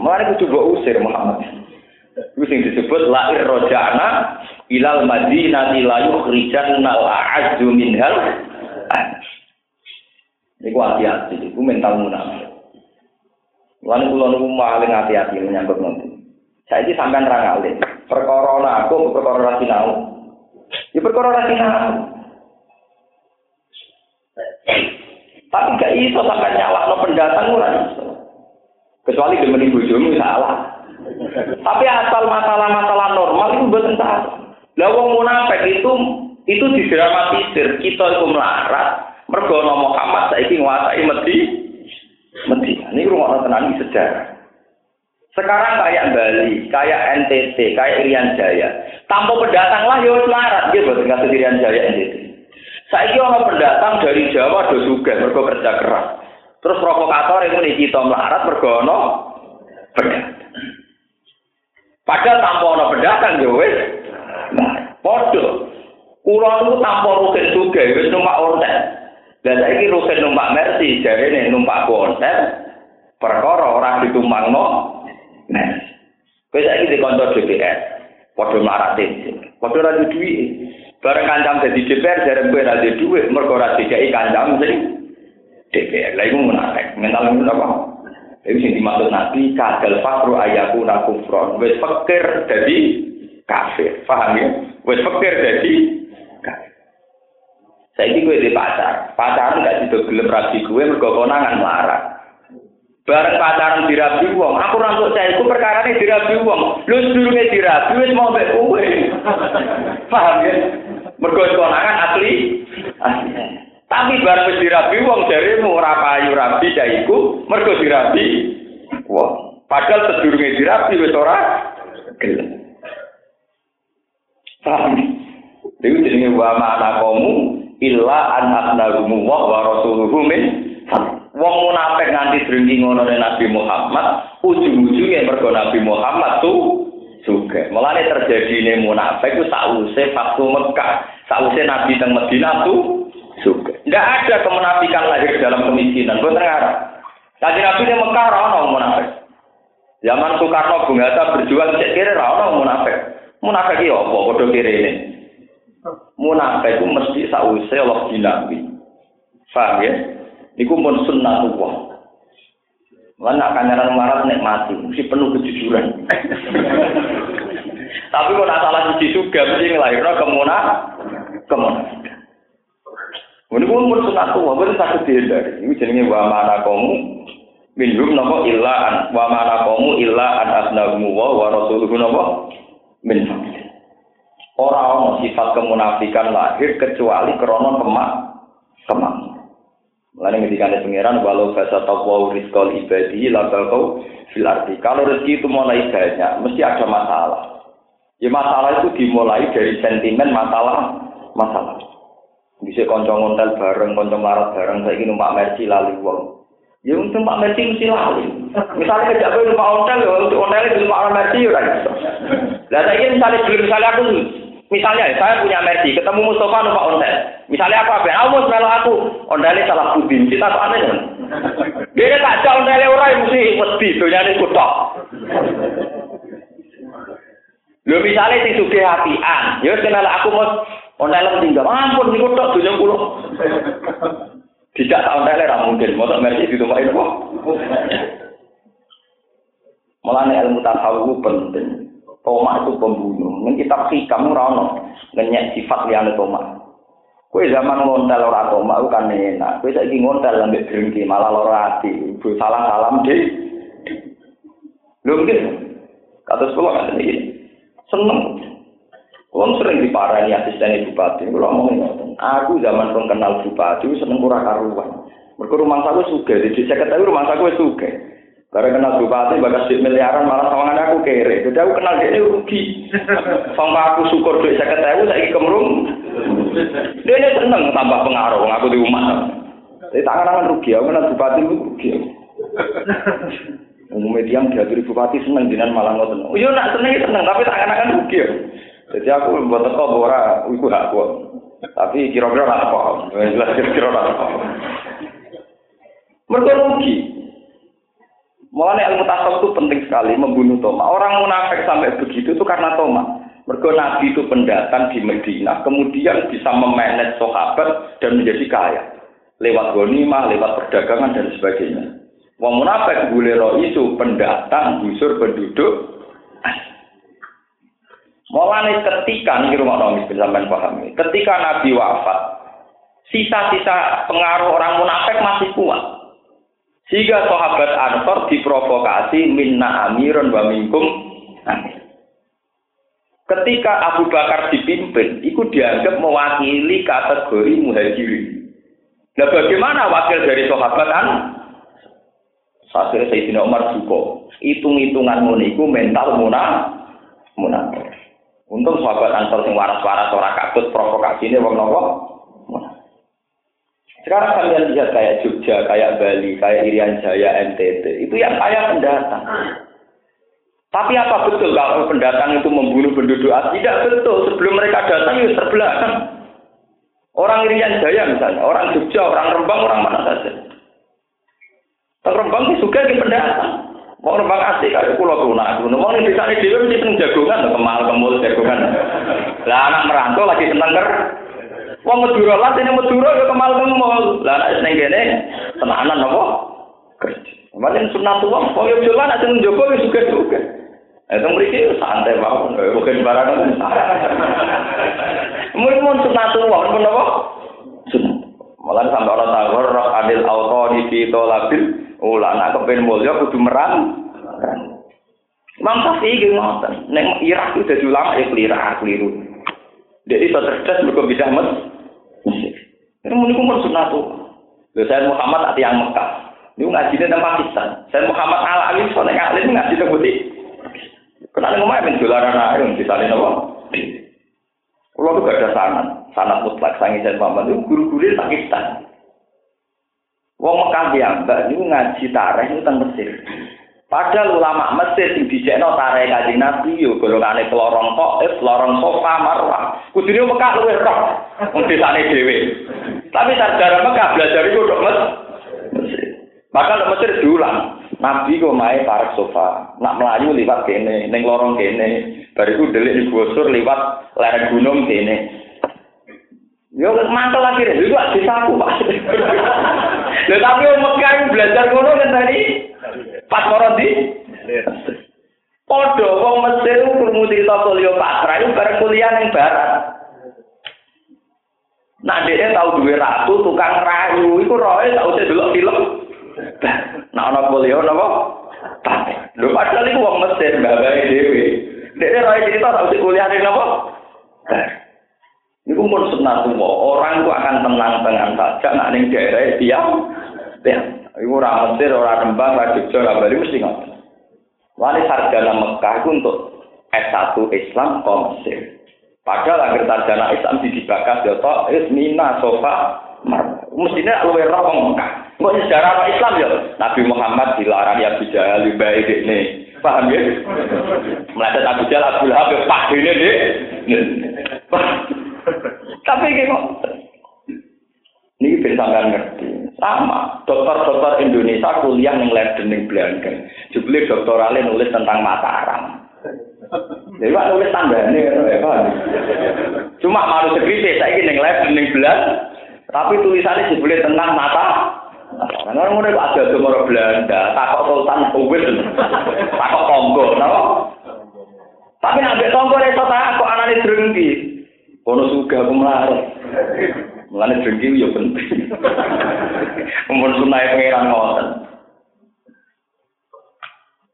Mari kudu usir Muhammad. Itu yang disebut lahir rojana ilal madinah la yukhrijan nal a'azzu minhal. Iku hati-hati, iku mental munafik. Lan kula niku paling hati-hati menyambut nanti. Saya ini sampean ra ngalih. Perkara aku perkara ra sinau. Ya perkara ra sinau. Tapi gak iso sampai nyalahno pendatang ora iso. Kecuali gemeni bojomu salah. Tapi asal masalah-masalah normal itu buat salah. Lah wong munafik itu itu didramatisir. Kita itu melarat mergo Muhammad saiki nguasai Medi. Medi. Ini rumah tenan sejarah. Sekarang kayak Bali, kayak NTT, kayak Irian Jaya. Tanpa pendatang lah ya melarat gitu dengan Irian Jaya NTT. Saya orang pendatang dari Jawa do juga mergo kerja keras. Terus provokator itu nih kita melarat mergo no. Padahal tanpa ana pendatang yo wis. Padha. Kula niku tanpa rugen juga wis numpak ontel. Dan saiki rugen numpak Mercy, jarene numpak ontel. Perkara ora ditumpangno. Nah. Kowe saiki dikonco DPR. Padha mlarat Padha ora duwe. Bareng kancam dadi DPR jare kowe ora duwe mergo ora dikai kancam sing DPR. Lah iku menarik. Mental apa? Itu sing dimaksud Nabi kadal fakru ayaku nakufron. Wes fakir jadi kafir. Paham ya? Wes fakir jadi kafir. Saya ini gue di pacar. Pacaran gak sido gelem rabi gue mergo konangan marah. Bareng pacaran dirabi wong, aku rantuk saya itu perkara ini dirabi wong. Lu sedurunge dirabi wis mau mbek kowe. Paham ya? Mergo asli. Asli. Tapi barang wis dirabi wong jarimu ora payu rabi daiku mergo dirabi wong. Padahal sedurunge dirabi wis ora gelem. Paham? Dewi jenenge wa ma'ana kamu illa an abnarumu wa wa rasuluhu min Wong munafik nganti drengki ngono Nabi Muhammad, ujung-ujungnya mergo Nabi Muhammad tuh juga. Mulane terjadi ini munafik itu sausé waktu Mekah, sausé Nabi teng Madinah tuh juga. Tidak ada kemunafikan lahir dalam kemiskinan. Gue terharap. Tadi Nabi di Mekah orang munafik. Zaman Soekarno Bung Hatta berjuang cek kiri orang munafik. Munafik iya apa? Bodoh kiri ini. Munafik itu mesti sause Allah Nabi. Faham ya? Iku pun sunnatullah. Mana kanyaran marat mati, mesti penuh kejujuran. Tapi kalau salah suci juga, mesti ngelahirnya kemunah, kemunah. Ini pun pun sunat tua, pun sakit dihindari. Ini jenenge wa mana kamu minhum nopo illa an wa mana kamu illa an asnagumu wa wa rasuluhu nopo min Orang sifat kemunafikan lahir kecuali krono kemak kemak. Mulai ketika ada pengiran walau bahasa taqwa rizqal ibadi lakal kau fil arti. Kalau rezeki itu mulai banyak, mesti ada masalah. Ya masalah itu dimulai dari sentimen masalah masalah. Bisa konco ngontel bareng, konco marat bareng, saya ingin numpak mercy lali wong. Ya untuk numpak mercy mesti lali. Misalnya kerja gue numpak hotel, ya untuk hotel itu numpak Mercy ya iso. Lah saya misalnya belum misalnya aku misalnya saya punya Mercy, ketemu Mustafa numpak hotel. Misalnya aku apa? Aku mau aku, hotelnya salah budin, kita tuh aneh kan? Dia tak jauh hotelnya orang mesti mesti dunia ini kutok. Lho misalnya sing sugih apian, ya kenal aku mau hotel tinggal, ampun niku tok dunia kulo. Tidak tahun tele ra mungkin, mosok mersi ditumpahi apa? Mulane ilmu tasawuf penting. Tomak itu pembunuh. Ning kitab hikam ora ono ngenyek sifat liyane tomak. Kowe zaman ngontel ora tomak kan enak. Kowe saiki ngontel ambek drengki malah lara ati. Ibu salah salam di. Lho nggih. Kados kula kan iki. Seneng. Wong sering diparani asisten bupati, kalau ngomong Aku zaman pun kenal bupati, seneng kurang karuan. Mereka rumah saya suka, jadi saya ketahui rumah saya suka. Karena kenal bupati, bagas duit miliaran, malah sama aku kere. Jadi aku kenal dia rugi. Sampai aku syukur duit saya ketahui, saya kemurung. Dia seneng tambah pengaruh, aku di rumah. Jadi tangan-tangan rugi, aku kenal bupati rugi. Umumnya diam diaturi bupati seneng, jinan malah ngotot. Oh iya nak seneng, seneng, tapi tangan-tangan rugi. Jadi aku membuat teko ora iku hak. Tapi kira-kira ora paham. Jelas kira-kira ora paham. Mereka rugi. Mulanya ilmu tasawuf itu penting sekali membunuh Toma. Orang munafik sampai begitu itu karena Toma. Mereka Nabi itu pendatang di Medina, kemudian bisa memanage sahabat dan menjadi kaya. Lewat gonimah, lewat perdagangan dan sebagainya. Wong munafik boleh itu pendatang, busur penduduk Mulane ketika nih rumah nomis sampean pahami, ketika Nabi wafat, sisa-sisa pengaruh orang munafik masih kuat. Sehingga sahabat Ansor diprovokasi minna amirun wa minkum Ketika Abu Bakar dipimpin, itu dianggap mewakili kategori muhajirin. Nah bagaimana wakil dari sahabat an? Saya Sayyidina Umar juga. Hitung-hitungan muniku mental. Munafik. Untung sahabat Ansor sing waras-waras ora kabut provokasi ini wong nopo. Sekarang kalian lihat kayak Jogja, kayak Bali, kayak Irian Jaya, NTT, itu yang kaya pendatang. Tapi apa betul kalau pendatang itu membunuh penduduk asli? Tidak betul. Sebelum mereka datang itu terbelakang. Orang Irian Jaya misalnya, orang Jogja, orang Rembang, orang mana saja. Rembang itu juga di pendatang. Mau rembang asli kali pulau tuna, mau nih bisa nih dia mesti seneng jagungan, kemal kemul jagungan. Lah anak merantau lagi seneng ker. Wong Madura lah ini Madura ya kemal kemul. Lah anak seneng gini, tenanan apa? Kerja. Kemarin sunat tua, kok ya jalan aja menjogo ya juga juga. Itu mereka santai banget, bukan barang itu. Mungkin mau sunat tua, pun apa? Sunat. Malah sampai orang tahu, roh adil auto di fito labil, Ula nak kepen mulya kudu merang. Imam Syafi'i iki ngoten. Nek Irak itu dadi ulama ya keliru, keliru. Dia itu cerdas mergo bisa mes. Ini meniku mun sunah tuh. Lho saya Muhammad ati yang Mekah. Ini ngaji di Pakistan. Saya Muhammad Al Ali soalnya ngalim ngaji di Putih. Kenapa ngomong men dolaran ae di sana apa? Kalau tuh gak ada sanat, sanat mutlak sangi saya Muhammad itu guru-guru Pakistan. Wong Mekah mbak niku ngaji tareh itu teng Mesir. Padahal ulama Mesir sing dijekno tareh Kanjeng Nabi yo golongane pelorong kok, eh pelorong sofa marwah. Kudune Mekah luwih roh wong desane. Tapi sejarah Mekah belajar iku tok Mesir. Maka Mesir diulang. Nabi kok mae parek sofa, nak melayu liwat kene, ning lorong kene, bariku delik di gusur liwat lereng gunung kene. Yo mantel lagi deh, itu disaku pak. Lha tapi wong Mekah belajar ngono kan tadi pas koron di. Padha wong Mesir krungu cerita Cleopatra itu bareng kuliah ning barat. Nah dia tahu duwe ratu tukang rayu, iku roe tau delok film. Nah ana kuliah napa? Lho padahal iku wong Mesir babae dhewe. Dia roe cerita tau kuliah ning napa? Itu pun semua Orang itu akan tenang-tenang saja. Nak ning daerah diam. Diam. Itu orang Mesir, orang Rembang, orang Jogja, orang Bali mesti ngerti. Wali sarjana Mekah itu untuk S1 Islam ke Mesir. Padahal agar sarjana Islam di dibakas ya toh Ismina Sofa. Mestinya luwe roh Mekah. Kok sejarah Islam ya? Nabi Muhammad dilarang ya Jahal baik ini. Paham ya? Melihat Abu Jahal, Abu Lahab, ya, Pak ini deh. Tapi kok ini bisa ngerti. Sama, dokter-dokter Indonesia kuliah yang Leiden yang Belanda. Jubli doktoralnya nulis tentang Mataram. Jadi pak nulis tandanya, ya paham? Cuma malu sekritis, saya ingin yang Leiden yang Belanda. Tapi tulisannya jubli tentang mata karena orang udah ada orang Belanda, takut Sultan Uwil, takut Tonggo, no? Tapi nabi Tonggo itu takut anaknya drengki. Kono suka aku melarat. Mulane drengki yo penting. Umur sunai pengiran ngoten.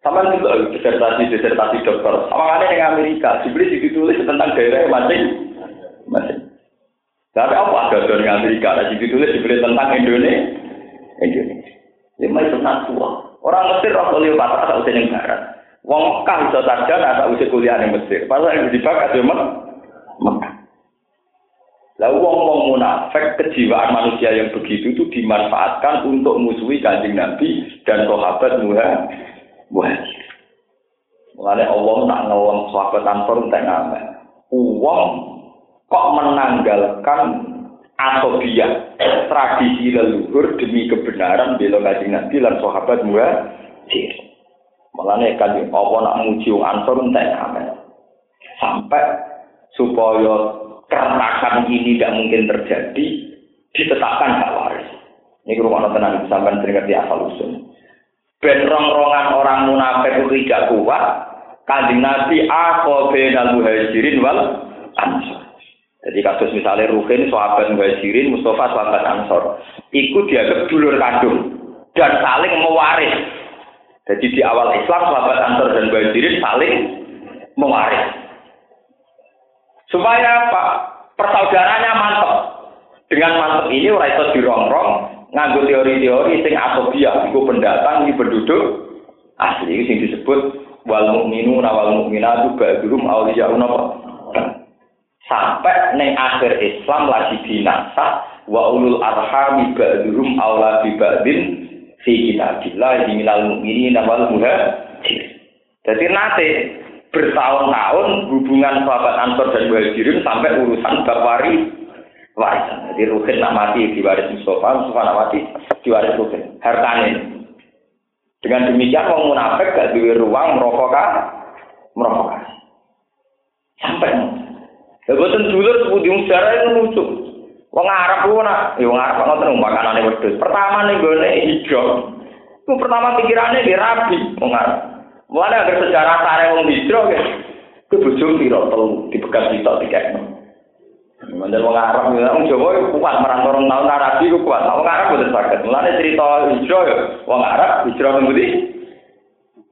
Sama juga disertasi disertasi dokter. Sama ada yang Amerika, dibeli ditulis tentang daerah masing masing. Tapi apa ada dari Amerika? Nah, ditulis dibeli tentang Indonesia. Indonesia. Ya mai sunat tua. Orang Mesir rasa Cleopatra tak usah yang barat. Wong Mekah iso sarjana tak usah kuliah ning Mesir. Padahal yang dibakat ya Mekah. Lah wong-wong munafik kejiwaan manusia yang begitu itu dimanfaatkan untuk musuhi kanjeng Nabi dan sahabat muhajir. Mulane Allah tak ngawang sahabat Ansor entek ngamen. Uang kok menanggalkan dia tradisi leluhur demi kebenaran bela kajian Nabi lan sahabat muhajir. Mulane kanjeng apa nak muji wong Ansor entek. Sampai supaya keretakan ini tidak mungkin terjadi ditetapkan hak waris. Ini rumah tenang sampai sering ngerti asal usul. Ben rong-rongan orang munafik itu tidak kuat. Kanjeng Nabi aku benal muhajirin wal ansor. Jadi kasus misalnya Ruhin, sahabat Muhajirin, Mustafa, sahabat Ansor. Ikut dianggap dulur kandung dan saling mewaris. Jadi di awal Islam sahabat Ansor dan Muhajirin saling mewaris. Supaya apa? Persaudaranya mantap. Dengan mantap ini orang itu dirongrong, nganggo teori-teori sing asobia, itu pendatang, ini penduduk asli, yang disebut wal mukminu wal mukminatu ba'duhum awliya'un apa? sampai neng akhir Islam lagi binasa wa ulul arhami ba'duhum aula bi ba'din fi kitabillah minal mu'minina wal muhajir. Jadi nanti bertahun-tahun hubungan sahabat Ansor dan Muhajirin sampai urusan bab wari warisan. Jadi Rukin nak mati diwaris Mustafa, Mustafa nak mati diwaris Rukin. Hartanya. Dengan demikian orang munafik gak duwe ruang merokok merokok. Sampai Ya boten dulur sepundi sejarah itu lucu. Wong Arab ku nak, ya wong Arab ngoten. Pertama ning gone hijau. Ku pertama pikirannya di rabi wong Arab. Mulane agar sejarah sare wong hijau ya. Ku bojo piro telu dibekas kita tiketno. Mandel wong Arab ya wong Jawa kuat marang orang tahun Arabi ku kuat. Wong Arab boten saged. Mulane cerita hijau ya wong Arab hijau ning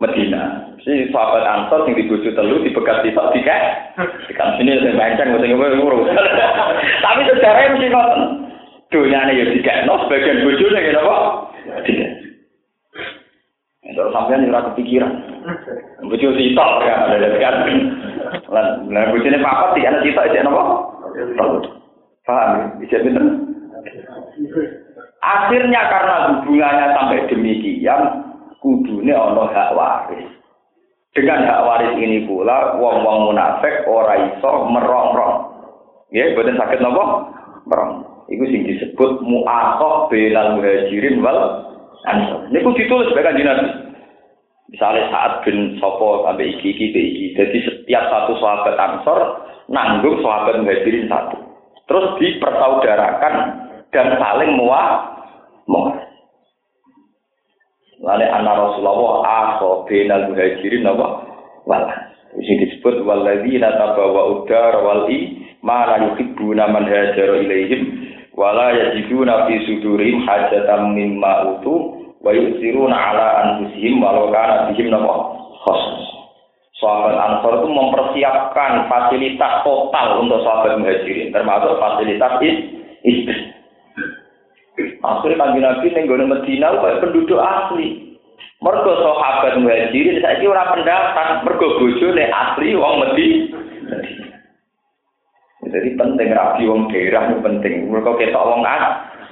Medina. Si sahabat Ansor yang dibujuk telu di tak tiga. Kan sini saya bancang mesti ngurus. Tapi sejarahnya mesti ngoten. Dunia ini ya tiga. No sebagian bujurnya gitu apa? Tiga. Terus sampai ora kepikiran. Bujuk sitok ya ada kan. Lan lan bujune papat tiga ana sitok iki napa? Paham? Bisa bener? Akhirnya karena hubungannya sampai demikian, kudune ana hak waris. Dengan hak waris ini pula wong-wong munafik ora iso merong-rong. Nggih, boten saged napa? Merong. Iku sing disebut mu'akhah bainal muhajirin wal ansor. Niku ditulis sebagai kanjeng. Misalnya saat bin sopo sampai iki iki iki. Jadi setiap satu sahabat ansor nanggung sahabat muhajirin satu. Terus dipersaudarakan dan saling muah muah. Lalu anak Rasulullah aso benal muhajirin apa? Wal. Ini disebut waladina tabawa udar wal i mana yuhibbuna man hajara wala fi sudurihim hajatan mimma utu wa yusiruna ala anfusihim walau kana bihim napa khusus. Sahabat Ansor itu mempersiapkan fasilitas total untuk sahabat muhajirin, termasuk fasilitas istri. Akhirnya kanji Nabi ning gone Medina kaya penduduk asli. Mergo sahabat muhajirin saiki ora pendatang, mergo bojone asli wong Medina. Jadi penting rapi wong daerah penting. Mereka kita wong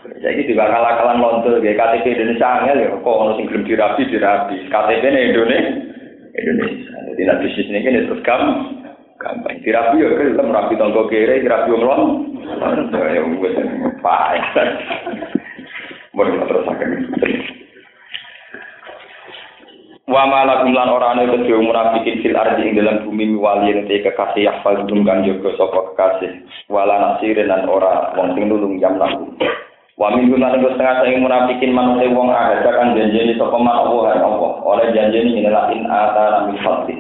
Jadi juga kalah-kalah lontor ya KTP Indonesia angel ya kok ono sing gelem dirabi dirabi. KTP ne Indonesia. Indonesia. Jadi nak bisnis ini kan terus gampang. Gampang. Dirabi ya kan merapi tonggo kere, dirabi wong lon. Ya wis payah. Mun terus akan. Wa malakum lan ora ana kedhe munafikin fil ardi ing dalam bumi wali te kekasih yahfal dum kang jaga sapa kekasih wala nasirin lan ora wong sing nulung jam laku. Wa min lan iku setengah sing munafikin manute wong ada kan janjeni sapa man Allah apa oleh janjeni inilah in ata min fadli.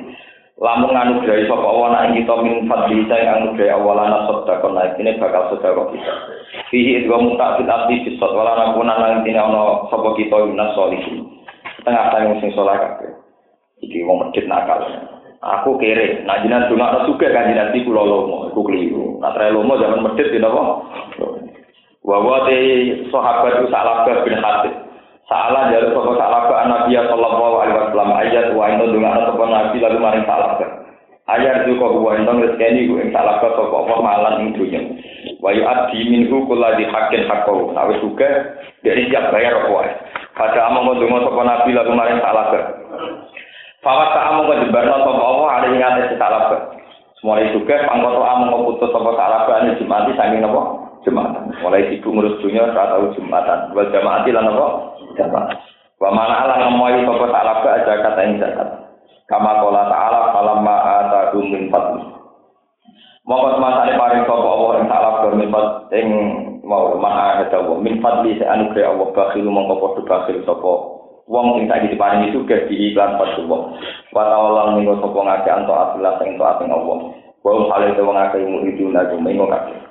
Lamun nganugrahi sapa Allah nek kita min fadli saya nganugrahi Allah lan sedekah naik ini bakal sedekah kita. Fihi idwa mutafid abdi bisot wala nakuna lan tine ana sapa kita yunas solihin. Setengah saya sing sholat kabeh. Iki wong medhit nakal. Aku kere, nak jinan dunga suka kan jinan di pulau lomo, aku keliru. Nak lomo zaman medhit di apa? Wawa te sahabat salah bin Hatib. Salah dari sapa ke Nabi sallallahu alaihi wasallam ayat wa inna dunga sapa Nabi lalu maring ke. Ayat itu kok wa inna rezeki ku ing salah ke sapa apa malan ing dunya. Wa yu'addi minhu kulladhi haqqin haqqahu. Nah wis dari siap bayar apa. Pada among kodungo sopo nabi lalu maring salah ke. Fawas tak among kodebarno sopo Allah ada yang ngates salah ke. Mulai juga pangkoto among putus sopo salah ke ane jumati nopo jumatan. Mulai sibuk ngurus dunia saat tahu jumatan. Wal jamaati lan nopo jamaat. Wa mana ala ngemoy sopo salah ke aja kata yang zakat. Kama kola ta'ala falamma atadum min fadli. Mongko semasane paring sapa Allah salah ke min ing mau maha ada wa min fadli sa anugerah Allah bakhil mongko padha bakhil sapa wong sing tak diparingi sugih di iklan padha wong wa ta'ala minggo sapa ngake anto atilah sing to ing Allah wa hale to wong akeh mu itu najo minggo kabeh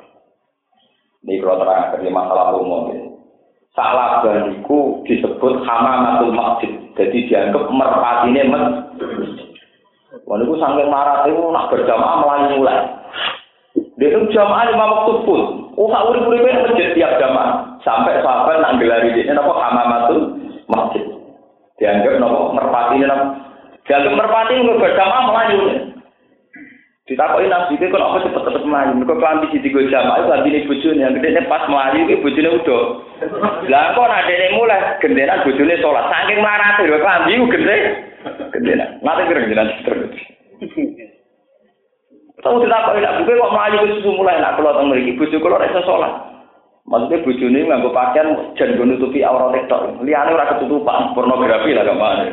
ini kalau terang dari masalah umum ini. Salah iku disebut hamamatul masjid. Jadi dianggap merpatine masjid. Wah, itu sampai marah itu nak berjamaah melayu mulai. Dia itu jamaah lima waktu pun. Oh, tak urip urip masjid tiap jamaah. Sampai sahabat nak gelari ini apa hamamatul masjid. Dianggap nopo merpati ini nopo. Dianggap merpati itu berjamaah melayu. Ditakoki nabi itu kok apa cepet-cepet melayu. Mereka kelambi di tiga jamaah itu ganti ini bujuni. Yang gede pas melayu itu bujuni udah. Lah kok nak dene mulai gendenan bujuni sholat. Saking marah itu kelambi itu gede. Gendenan. Nanti kira gendenan terus. Tahu kok tidak buka kok melayu itu susu mulai nak kalau tentang mereka bujuk kalau rasa sholat. Maksudnya bujuk ini nganggo pakaian jangan nutupi aurat itu. Liane ora ketutupan pornografi lah ke mana.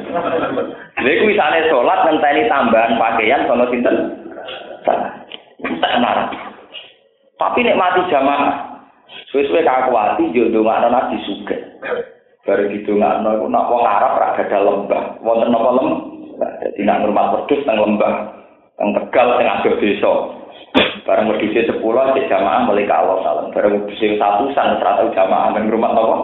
Jadi misalnya sholat ngenteni tambahan pakaian sama sinten. Tak marah. Tapi nek mati jamaah, suwe-suwe kakuati yo ndongakno nabi sugih. Baru didongakno iku nak wong Arab ora gadah lembah. Wonten napa lembah? Dadi nak rumah wedhus nang lembah. Nang Tegal sing adoh desa. Barang wedhus sepuluh cek jamaah mulai kalau salam. Barang wedhus satu sang serata jamaah nang rumah napa?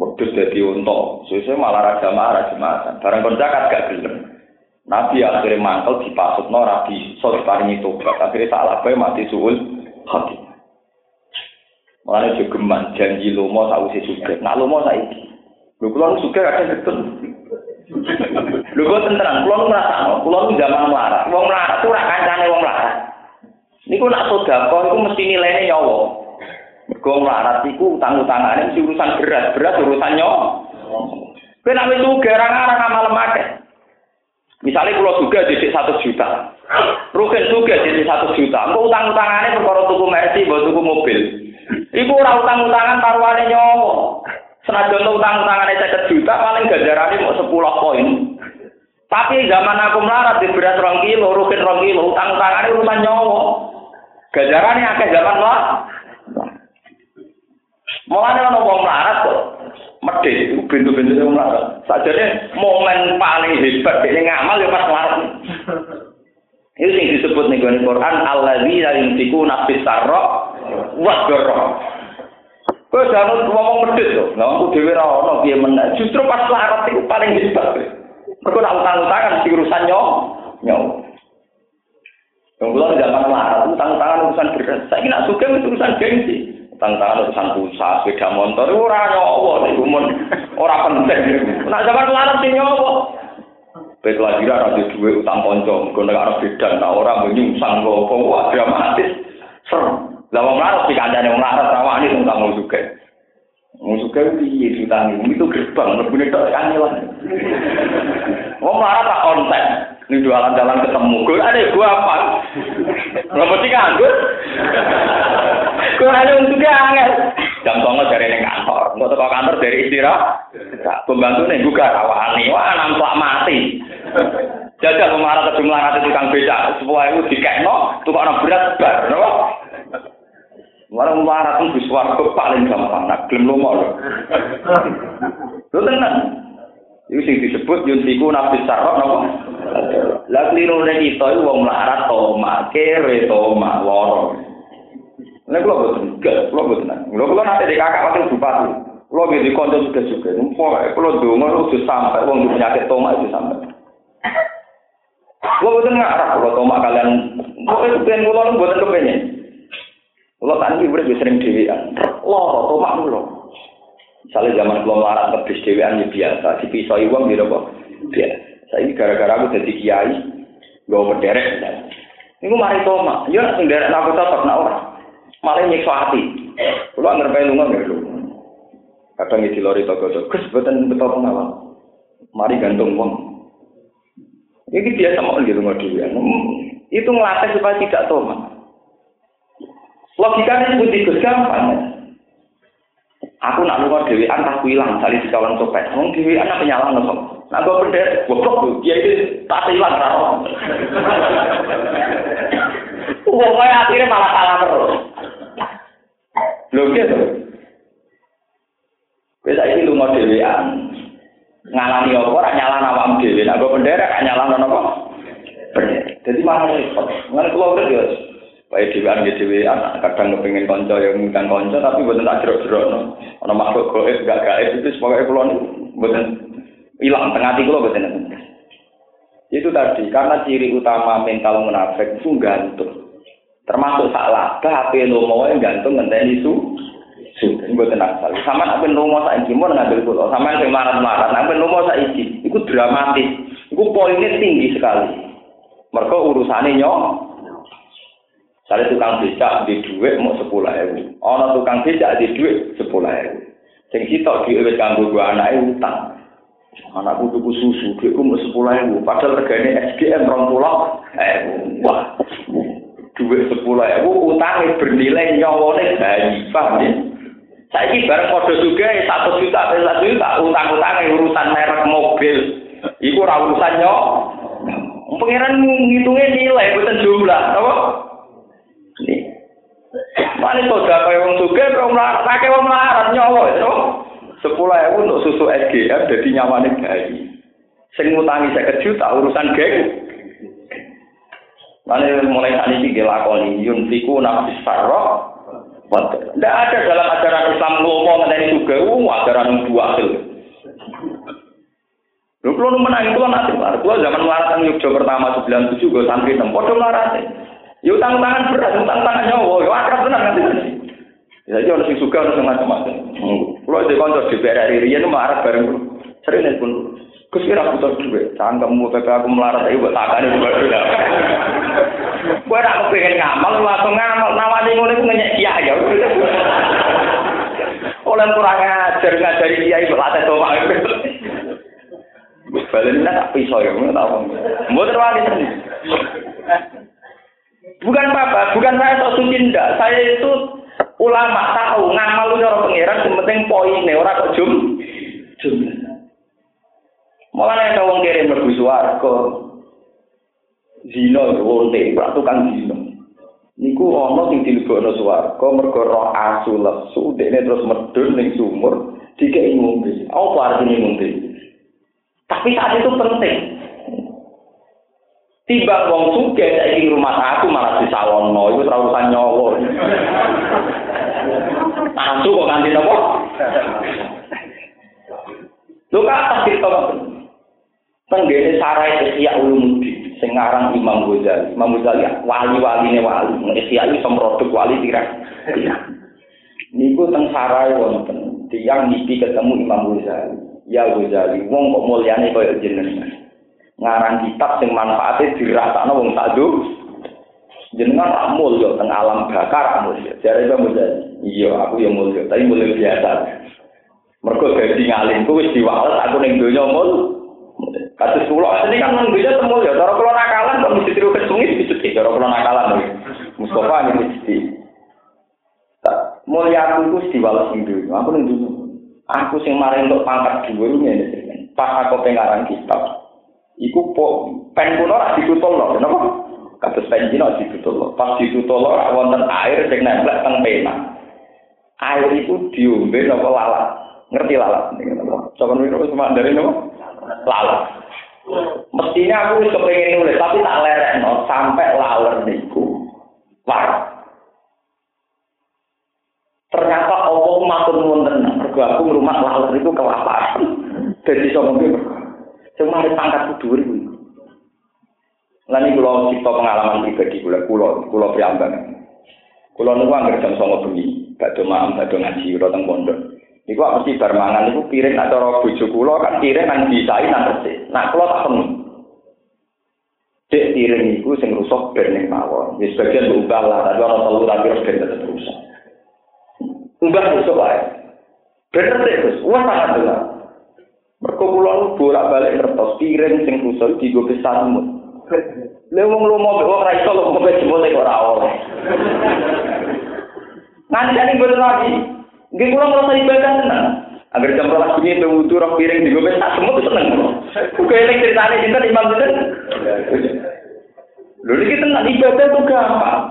Wedhus. Dadi unta. Suwe-suwe malah ra jamaah ra jamaah. Barang kon zakat gak gelem. Nabi akhirnya mantel di pasut no rabi sore paringi tobat akhirnya salah bae mati suul hati. Mulane jogeman janji lomo sausi suge. Nak lomo saiki. Lho kula suge kadang betul. Kok tenteran, kula nu ngrasakno, kula nu zaman melarat. Wong melarat ora kancane wong melarat. Niku nak sedekah iku mesti nilainya nyawa. Mergo melarat iku utang-utangane mesti urusan berat, berat urusan nyawa. Sugih ora ngarang amal akeh. Misalnya kalau juga jadi satu juta, Rugen juga jadi satu juta. Engkau utang utangannya perkara tuku mercy, buat tuku mobil. Iku ora utang utangan taruhannya nyowo. Senajan utang utangannya seket juta, paling gajarannya mau sepuluh poin. Tapi zaman aku melarat di beras rong kilo, rugen rong kilo, utang utangannya urusan nyowo. Gajarannya akeh zaman lah. Mulanya ono wong melarat kok. Medit itu pintu-pintu yang melarat. Sajane momen paling hebat dia ngamal ya pas melarat. Itu yang disebut nih di Quran alladzina yunfikuna fis sarra wa dharra. Kowe jangan ngomong medit to. Lah aku dhewe ora ono piye. Justru pas melarat itu paling hebat. Mergo nak utang-utangan di urusan nyawa. Nyawa. Yang belum zaman melarat, utang-utangan urusan berat. Saya kira suka urusan gengsi. Utang-utangan urusan pulsa, sepeda motor, ora nyawa, itu mun ora penting. Nak zaman melarat sih nyawa. Baik kelahiran ada duit utang konco, mereka nek arep beda, nah orang menyungsang dramatis. Serem. Lah wong larat dikancane wong larat rawani sing kamu juga. Wong suka? Itu gerbang lebune tok kanyelan. Wong tak konten. Ini jualan jalan ketemu. Gue ada gue apa? Gak mesti nganggur. Ada untuk angel. Jam songo dari ini kantor. Nggak teko kantor dari istirahat. Pembantu nih juga rawani. Wah, nampak mati. Jajal memarah ke jumlah kata tukang beca. Sebuah itu dikekno. Tukang berat bar. Kenapa? Warang marah pun bisa warga paling gampang. Nah, gelem lomo lho. Lho tenang. Iku sing disebut yuntiku nafis sarok napa? Kliru nek kita iku wong melarat to kere to mak loro. Nek kula boten gak, kula boten. Kula kula nate di kakak wakil bupati. Kula nggih di kanca juga juga. Pokoke kula donga lu sampai wong penyakit tomak itu sampai. Kula boten ngarah kula tomak kalian. Pokoke kepen kula boten kepengen. Kula kan iki urip sering dhewean. Loro tomak kula. Misalnya zaman belum larang tebis dewean ya biasa, dipisoi uang gitu kok. Biasa. Saya ini gara-gara aku jadi kiai, gue berderek. Ini mari toma, ya sing derek aku tetap nak orang. Malah nyiksa hati. Kalau ngerti lunga nggak lu. Kadang di lori toko toko, kes betul betul pengawal. Mari gantung uang. Ini biasa mau di rumah dewean. Itu ngelatih supaya tidak toma. Logikanya seperti gus gampang. Aku nak lunga dhewean tak ilang dari di kawan copet. Wong dhewean apa nyalang nopo. Nak gue pendet, goblok. Dia itu tak ilang raro. Wong kaya akhirnya malah kalah terus. Lho gitu. Bisa ini lunga dhewean. Ngalami apa ora nyalan awakmu dhewe. Nak gue pendet nyalan nopo. Jadi malah repot. Ngene kula udah ya Wae dhewean nggih dhewean kadang kepengin kanca yang ngundang kanca tapi mboten tak jerok-jerokno. Ana makhluk gaib gak gaib itu sebagai kula niku mboten ilang tengah hati kula mboten Itu tadi karena ciri utama mental munafik itu gantung. Termasuk salah, HP lomo yang gantung ngenteni su. Su, ini mboten asal. Sama nek ben lomo saiki mau ngambil kula, sama sing marah-marah, nek ben lomo saiki iku dramatis. Iku poinnya tinggi sekali. Mereka urusannya nyok, Saya tukang becak di duit mau sepuluh ribu. Ono tukang becak di duit sepuluh ribu. Sing sitok duit kanggo gua anak utang. Anakku tuku susu, duitku mau sepuluh ribu. Padahal regane SGM rong pulau. Wah. Duit sepuluh ribu utangnya bernilai nyawone bayi. Paham ya? Saiki bareng kode juga satu juta, satu juta utang-utangnya urusan merek mobil. Iku ora urusan nyok. Pengiran ngitungnya nilai bukan jumlah, apa? Mane soda kaya wong sugih wong melarat, pakai wong melarat nyawa itu. Sepuluh ewu untuk susu SGM jadi nyawane bayi. Sing ngutangi saya juta urusan geng. Mane mulai saat ini dilakoni yunfiku nafis sarroh. Tidak ada dalam ajaran Islam ngomong mengenai juga, ajaran dua hasil. Lu kalau menang itu kan nanti, gua zaman melarat yang Yogyakarta pertama 97 gue santri enam, podo melarat. Ya utang tangan berat, utang tangan nyawa, ya akrab tenan nanti. Ya jadi sing suka orang macam-macam. Kalau di kantor di BRI Rian marah bareng sering pun. Gus kira butuh duit, cangkemmu PP aku melarat buat takane juga dulu. Gue nak pengen ngamal, langsung ngamal, nawani ngono iku ngenyek kiai ya. Oleh kurang ajar ngajari kiai berlatih tomak. Balen tak pisau ya, tahu. Mau terwali Bukan apa, bukan saya sok ndak. Saya itu ulama tahu ngamal cara pangeran penting poine ora kok jum. Jum. Malah nek wong kirim mlebu swarga. Zina wonte, ora tukang zina. Niku ana sing dilebokno swarga mergo roh asu lesu, dekne terus medun ning sumur, dikek ngombe. Apa artine ngombe? Tapi saat itu penting. Tiba wong suge saiki rumah aku malah disalono, itu terusan nyawa. Asu kok kanthi napa? Lho kata kita Tenggene sarai Ihya Ulumuddin sing aran Imam Ghazali. Imam Ghazali wali-waline wali. Ihya itu produk wali kira. Niku teng sarai wonten tiyang mimpi ketemu Imam Ghazali. Ya Ghazali, wong kok mulyane kaya jenengan. ngarang kitab sing manfaate dirasakno wong sadu jenengan tak mulya teng alam bakar mulya. Jare Imam Ghazali, iya aku ya mulya, tapi mulya biasa. Mergo dadi ngalim ku wis diwales aku ning donya mul. Kados kula asline kan donya temu ya, cara kula nakalan kok mesti tiru kesungit mesti cara kula nakalan. Mustafa ini mesti. Mulya aku ku diwales ning donya, aku ning donya. Aku sing mari untuk pangkat dhuwur ngene Pas aku pengarang kitab, iku po pen kuno ra ditutul lho, kenapa? Kados pen dino ditutul Pas ditutul lho wonten air sing nempel teng pena. Air itu diombe napa lalat. ngerti lalat coba minum cuma dari nopo lalat mestinya aku wis kepengin nulis tapi tak lerek no sampai laler niku. War ternyata Allah matur nuwun tenan. Mergo aku rumah laler itu kelaparan. Dadi iso mungkin cuma ada pangkat dhuwur kuwi Lan iki kula cipta pengalaman pribadi kula kula kula priambangan. Kula niku anggere jam 09.00 bengi, badhe maem badhe ngaji ora teng pondok. Iku mesti bar mangan iku piring nak cara bojo kula kan piring nang disai nang resik. Nak kula tak penuh. Dek piring iku sing rusak ben ning mawon. Wis bagian ubah lah, tapi ana telu tapi harus ben tetep rusak. Ubah rusak wae. Ben resik terus, wah sangat jelas. Mergo kula bolak-balik ngertos piring sing rusak digo kesanmu. Lha wong lomo wong ra iso lomo kok ora oleh. Nanti ning boten lagi. Nggih kula ngrasa ibadah tenan. Agar jam rolas bunyi itu wudu rok piring di gobes tak semut seneng. Kuwi elek ceritane sinten imam sinten? Lho iki tenan ibadah tuh gampang.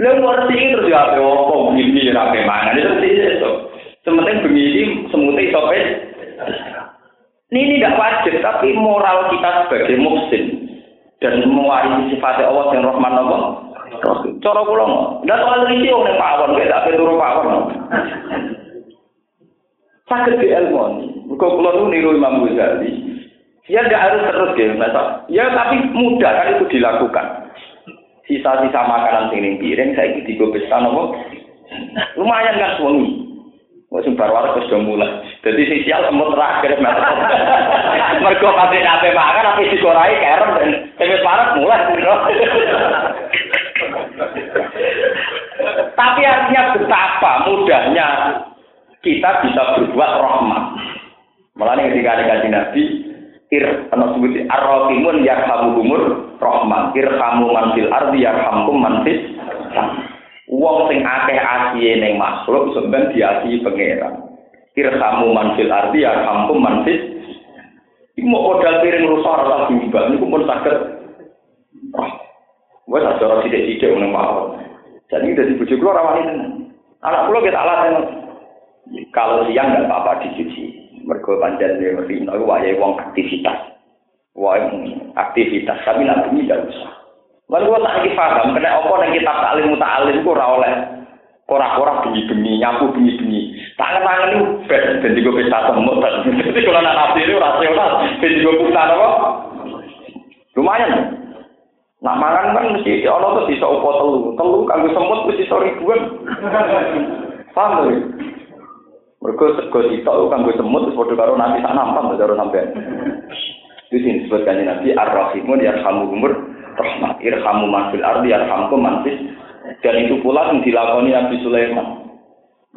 Lha ngerti terus ya apa opo begini ya apa mana itu itu. Sementing begini semutnya iso Ini tidak wajib, tapi moral kita sebagai muslim dan mewarisi sifat Allah yang Rahman Allah Cara kula. Ndak soal risi wong pawon, gak tak turu pawon. Sakit di ilmu. Mergo kula nu niru Imam Ghazali. Ya nggak harus terus ya. Ya tapi mudah kan itu dilakukan. Sisa-sisa makanan sing piring saya iki digo pesta nopo? Lumayan kan suwengi. Wes bar waras wis mulai. Dadi sing sial semut terakhir metu. Mergo pati kabeh makan tapi digorai kerem dan sing wis parah mulai. Tapi artinya betapa mudahnya kita bisa berbuat rahmat. Mulanya ketika ada kaji Nabi, ir sebut ar-rahimun yarhamuhumur rahmat. Irhamu man fil ardi yarhamkum man fis Wong sing akeh asihe ning makhluk sampeyan diasihi pangeran. Irhamu man fil ardi yarhamkum man fis Iku mau modal piring rusak ora bimbang niku pun saged. Wes acara sithik-sithik ngene mawon. Jadi dari bujuk keluar rawani tenan. Anak pulau kita alasan kalau siang nggak apa-apa dicuci. Mergo panjang dia merino wajah uang aktivitas. Wah aktivitas tapi nanti tidak usah. Lalu gua tak lagi paham, kena apa yang kita taklim muta'alim itu ora oleh ora-ora bengi-bengi, nyapu bengi-bengi. Tangan-tangan itu dan juga bisa semut. Jadi kalau anak nabi itu rasional, dan juga bisa apa? Lumayan. Nak mangan kan mesti ana tuh bisa opo telu. Telu kanggo semut mesti iso ribuan. Paham ya? Mergo sego sitok kanggo semut wis padha karo nanti sak nampan karo sampean. Di sini disebutkan Nabi Ar-Rahimun yarhamuhumur rahmah. Irhamu man fil ardi yarhamkum man fis. Dan itu pula yang dilakoni Nabi Sulaiman.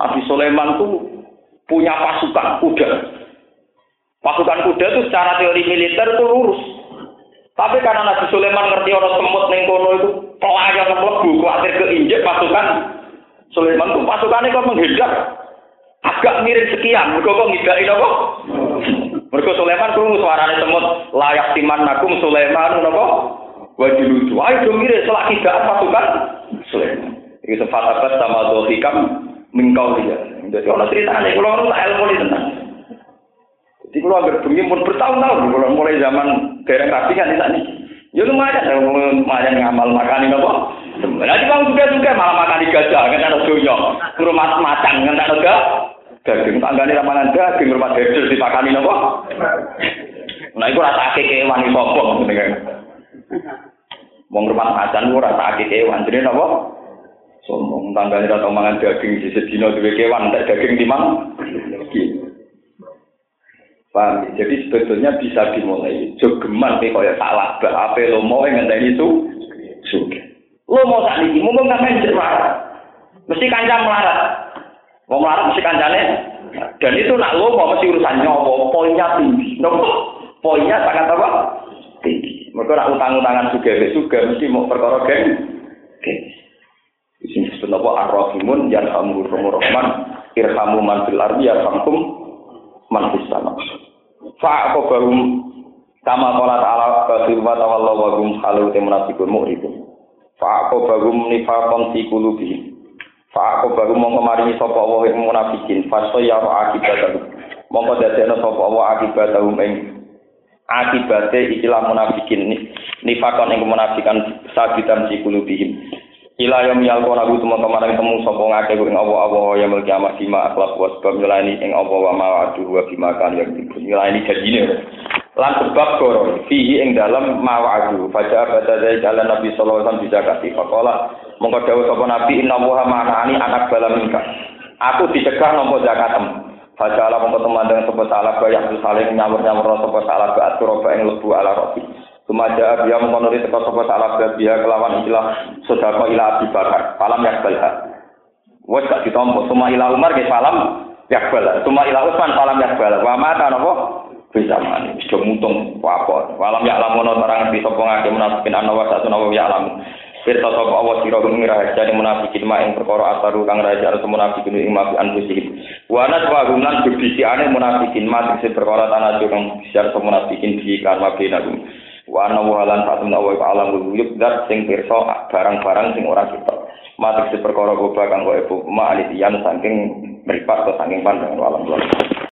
Nabi Sulaiman itu punya pasukan kuda. Pasukan kuda itu secara teori militer itu lurus. Tapi karena Nabi Sulaiman ngerti orang semut neng kono itu pelayan mlebu khawatir keinjek pasukan Sulaiman itu pasukannya kok menghindar. Agak mirip sekian, mereka kok ngidain apa? Mereka Sulaiman krungu suarane semut layak timan nakum Sulaiman napa? Wajib lucu. Ayo dong mirip selak tidak pasukan Sulaiman. Iki sefat sama dohikam mingkau dia. Jadi orang cerita nih, kalau orang ilmu ini tenang. Jadi kalau agar bengi pun bertahun-tahun, kalau mulai zaman daerah kasih kan di Ya lumayan, lumayan ngamal makan ini apa? Nanti kamu juga-juga malah makan di gajah, kan ada dunia. Rumah macan, kan ada daging. Tanggane ramalan daging, rumah dedel dipakani apa? Nah itu rasa kewan itu apa? Wong rumah macan rasa akik kewan, jadi apa? Sombong, tanggane rata mangan daging, di sedina duwe kewan, tak daging timang. Paham? Jadi sebetulnya bisa dimulai. Jogeman nih kaya salah, apa lo mau yang ngenteni itu suge. Lo mau tak niki, mau nggak main melarat. Mesti kancam melarat. Mau melarat mesti kancane. Dan itu nak lo mau mesti urusan nyawa, poinnya tinggi. Nopo? Poinnya sangat apa? Tinggi. Mereka nak utang-utangan suge, suge mesti mau perkara geng. Geng. Sing disebut apa ar-rahimun yarhamu rahman irhamu man fil ardi yarhamkum man sama. fa'ako bahum sama kola ta'ala kasirwa ta'ala wagum halu temunasikun Fa fa'ako bahum nifakon sikulubi fa'ako bahum mengemarini sopa Allah yang munafikin. Fa yaro akibatahu. Mongko dadena sapa wa akibatahum ing akibate ikilah munafikin. Nifakon ing munafikan sabitan sikulubihim Ila yang miyalko nabi teman kemarin temu sopo ngake ing Allah Allah yang milki amat bima akhlak wa sebab nyelani ing Allah wa mawadu wa bima kan yang nyelani jadine. Lan sebab koro fihi ing dalam mawadu fajar pada dari jalan Nabi sallallahu alaihi bisa kasih fakola mongko dawuh sapa Nabi inna wa ma'ani anak bala minka. Aku dicegah nopo zakatem. Fajar mongko teman dengan sapa salah bayak saling nyamur-nyamur sapa salah ba atur ing lebu ala roti. Sumaja dia mengonori teko sapa salah dia kelawan istilah sedekah ila Abi Bakar. Falam yakbalha. Wes gak ditompo suma ila Umar ke falam yakbal. Suma ila Utsman falam yakbal. Wa mata napa? Bisa mani. Wis mutung apa. Falam ya lamun orang di sapa ngake munafikin ana wa satu nawa ya lamun. Firta sapa Allah sira ngira hajane munafikin mak ing perkara asaru kang raja ana munafikin ing mafi anfusihim. Wa naswa gumlan bibisiane munafikin mak sing perkara tanah kang siar munafikin di kan mafi nagum. Wa ana wa lan fatum alam wujud dat sing pirsa barang-barang sing ora kita. Matik se perkara goba kanggo ibu ma alitian saking mripat ke saking pandangan alam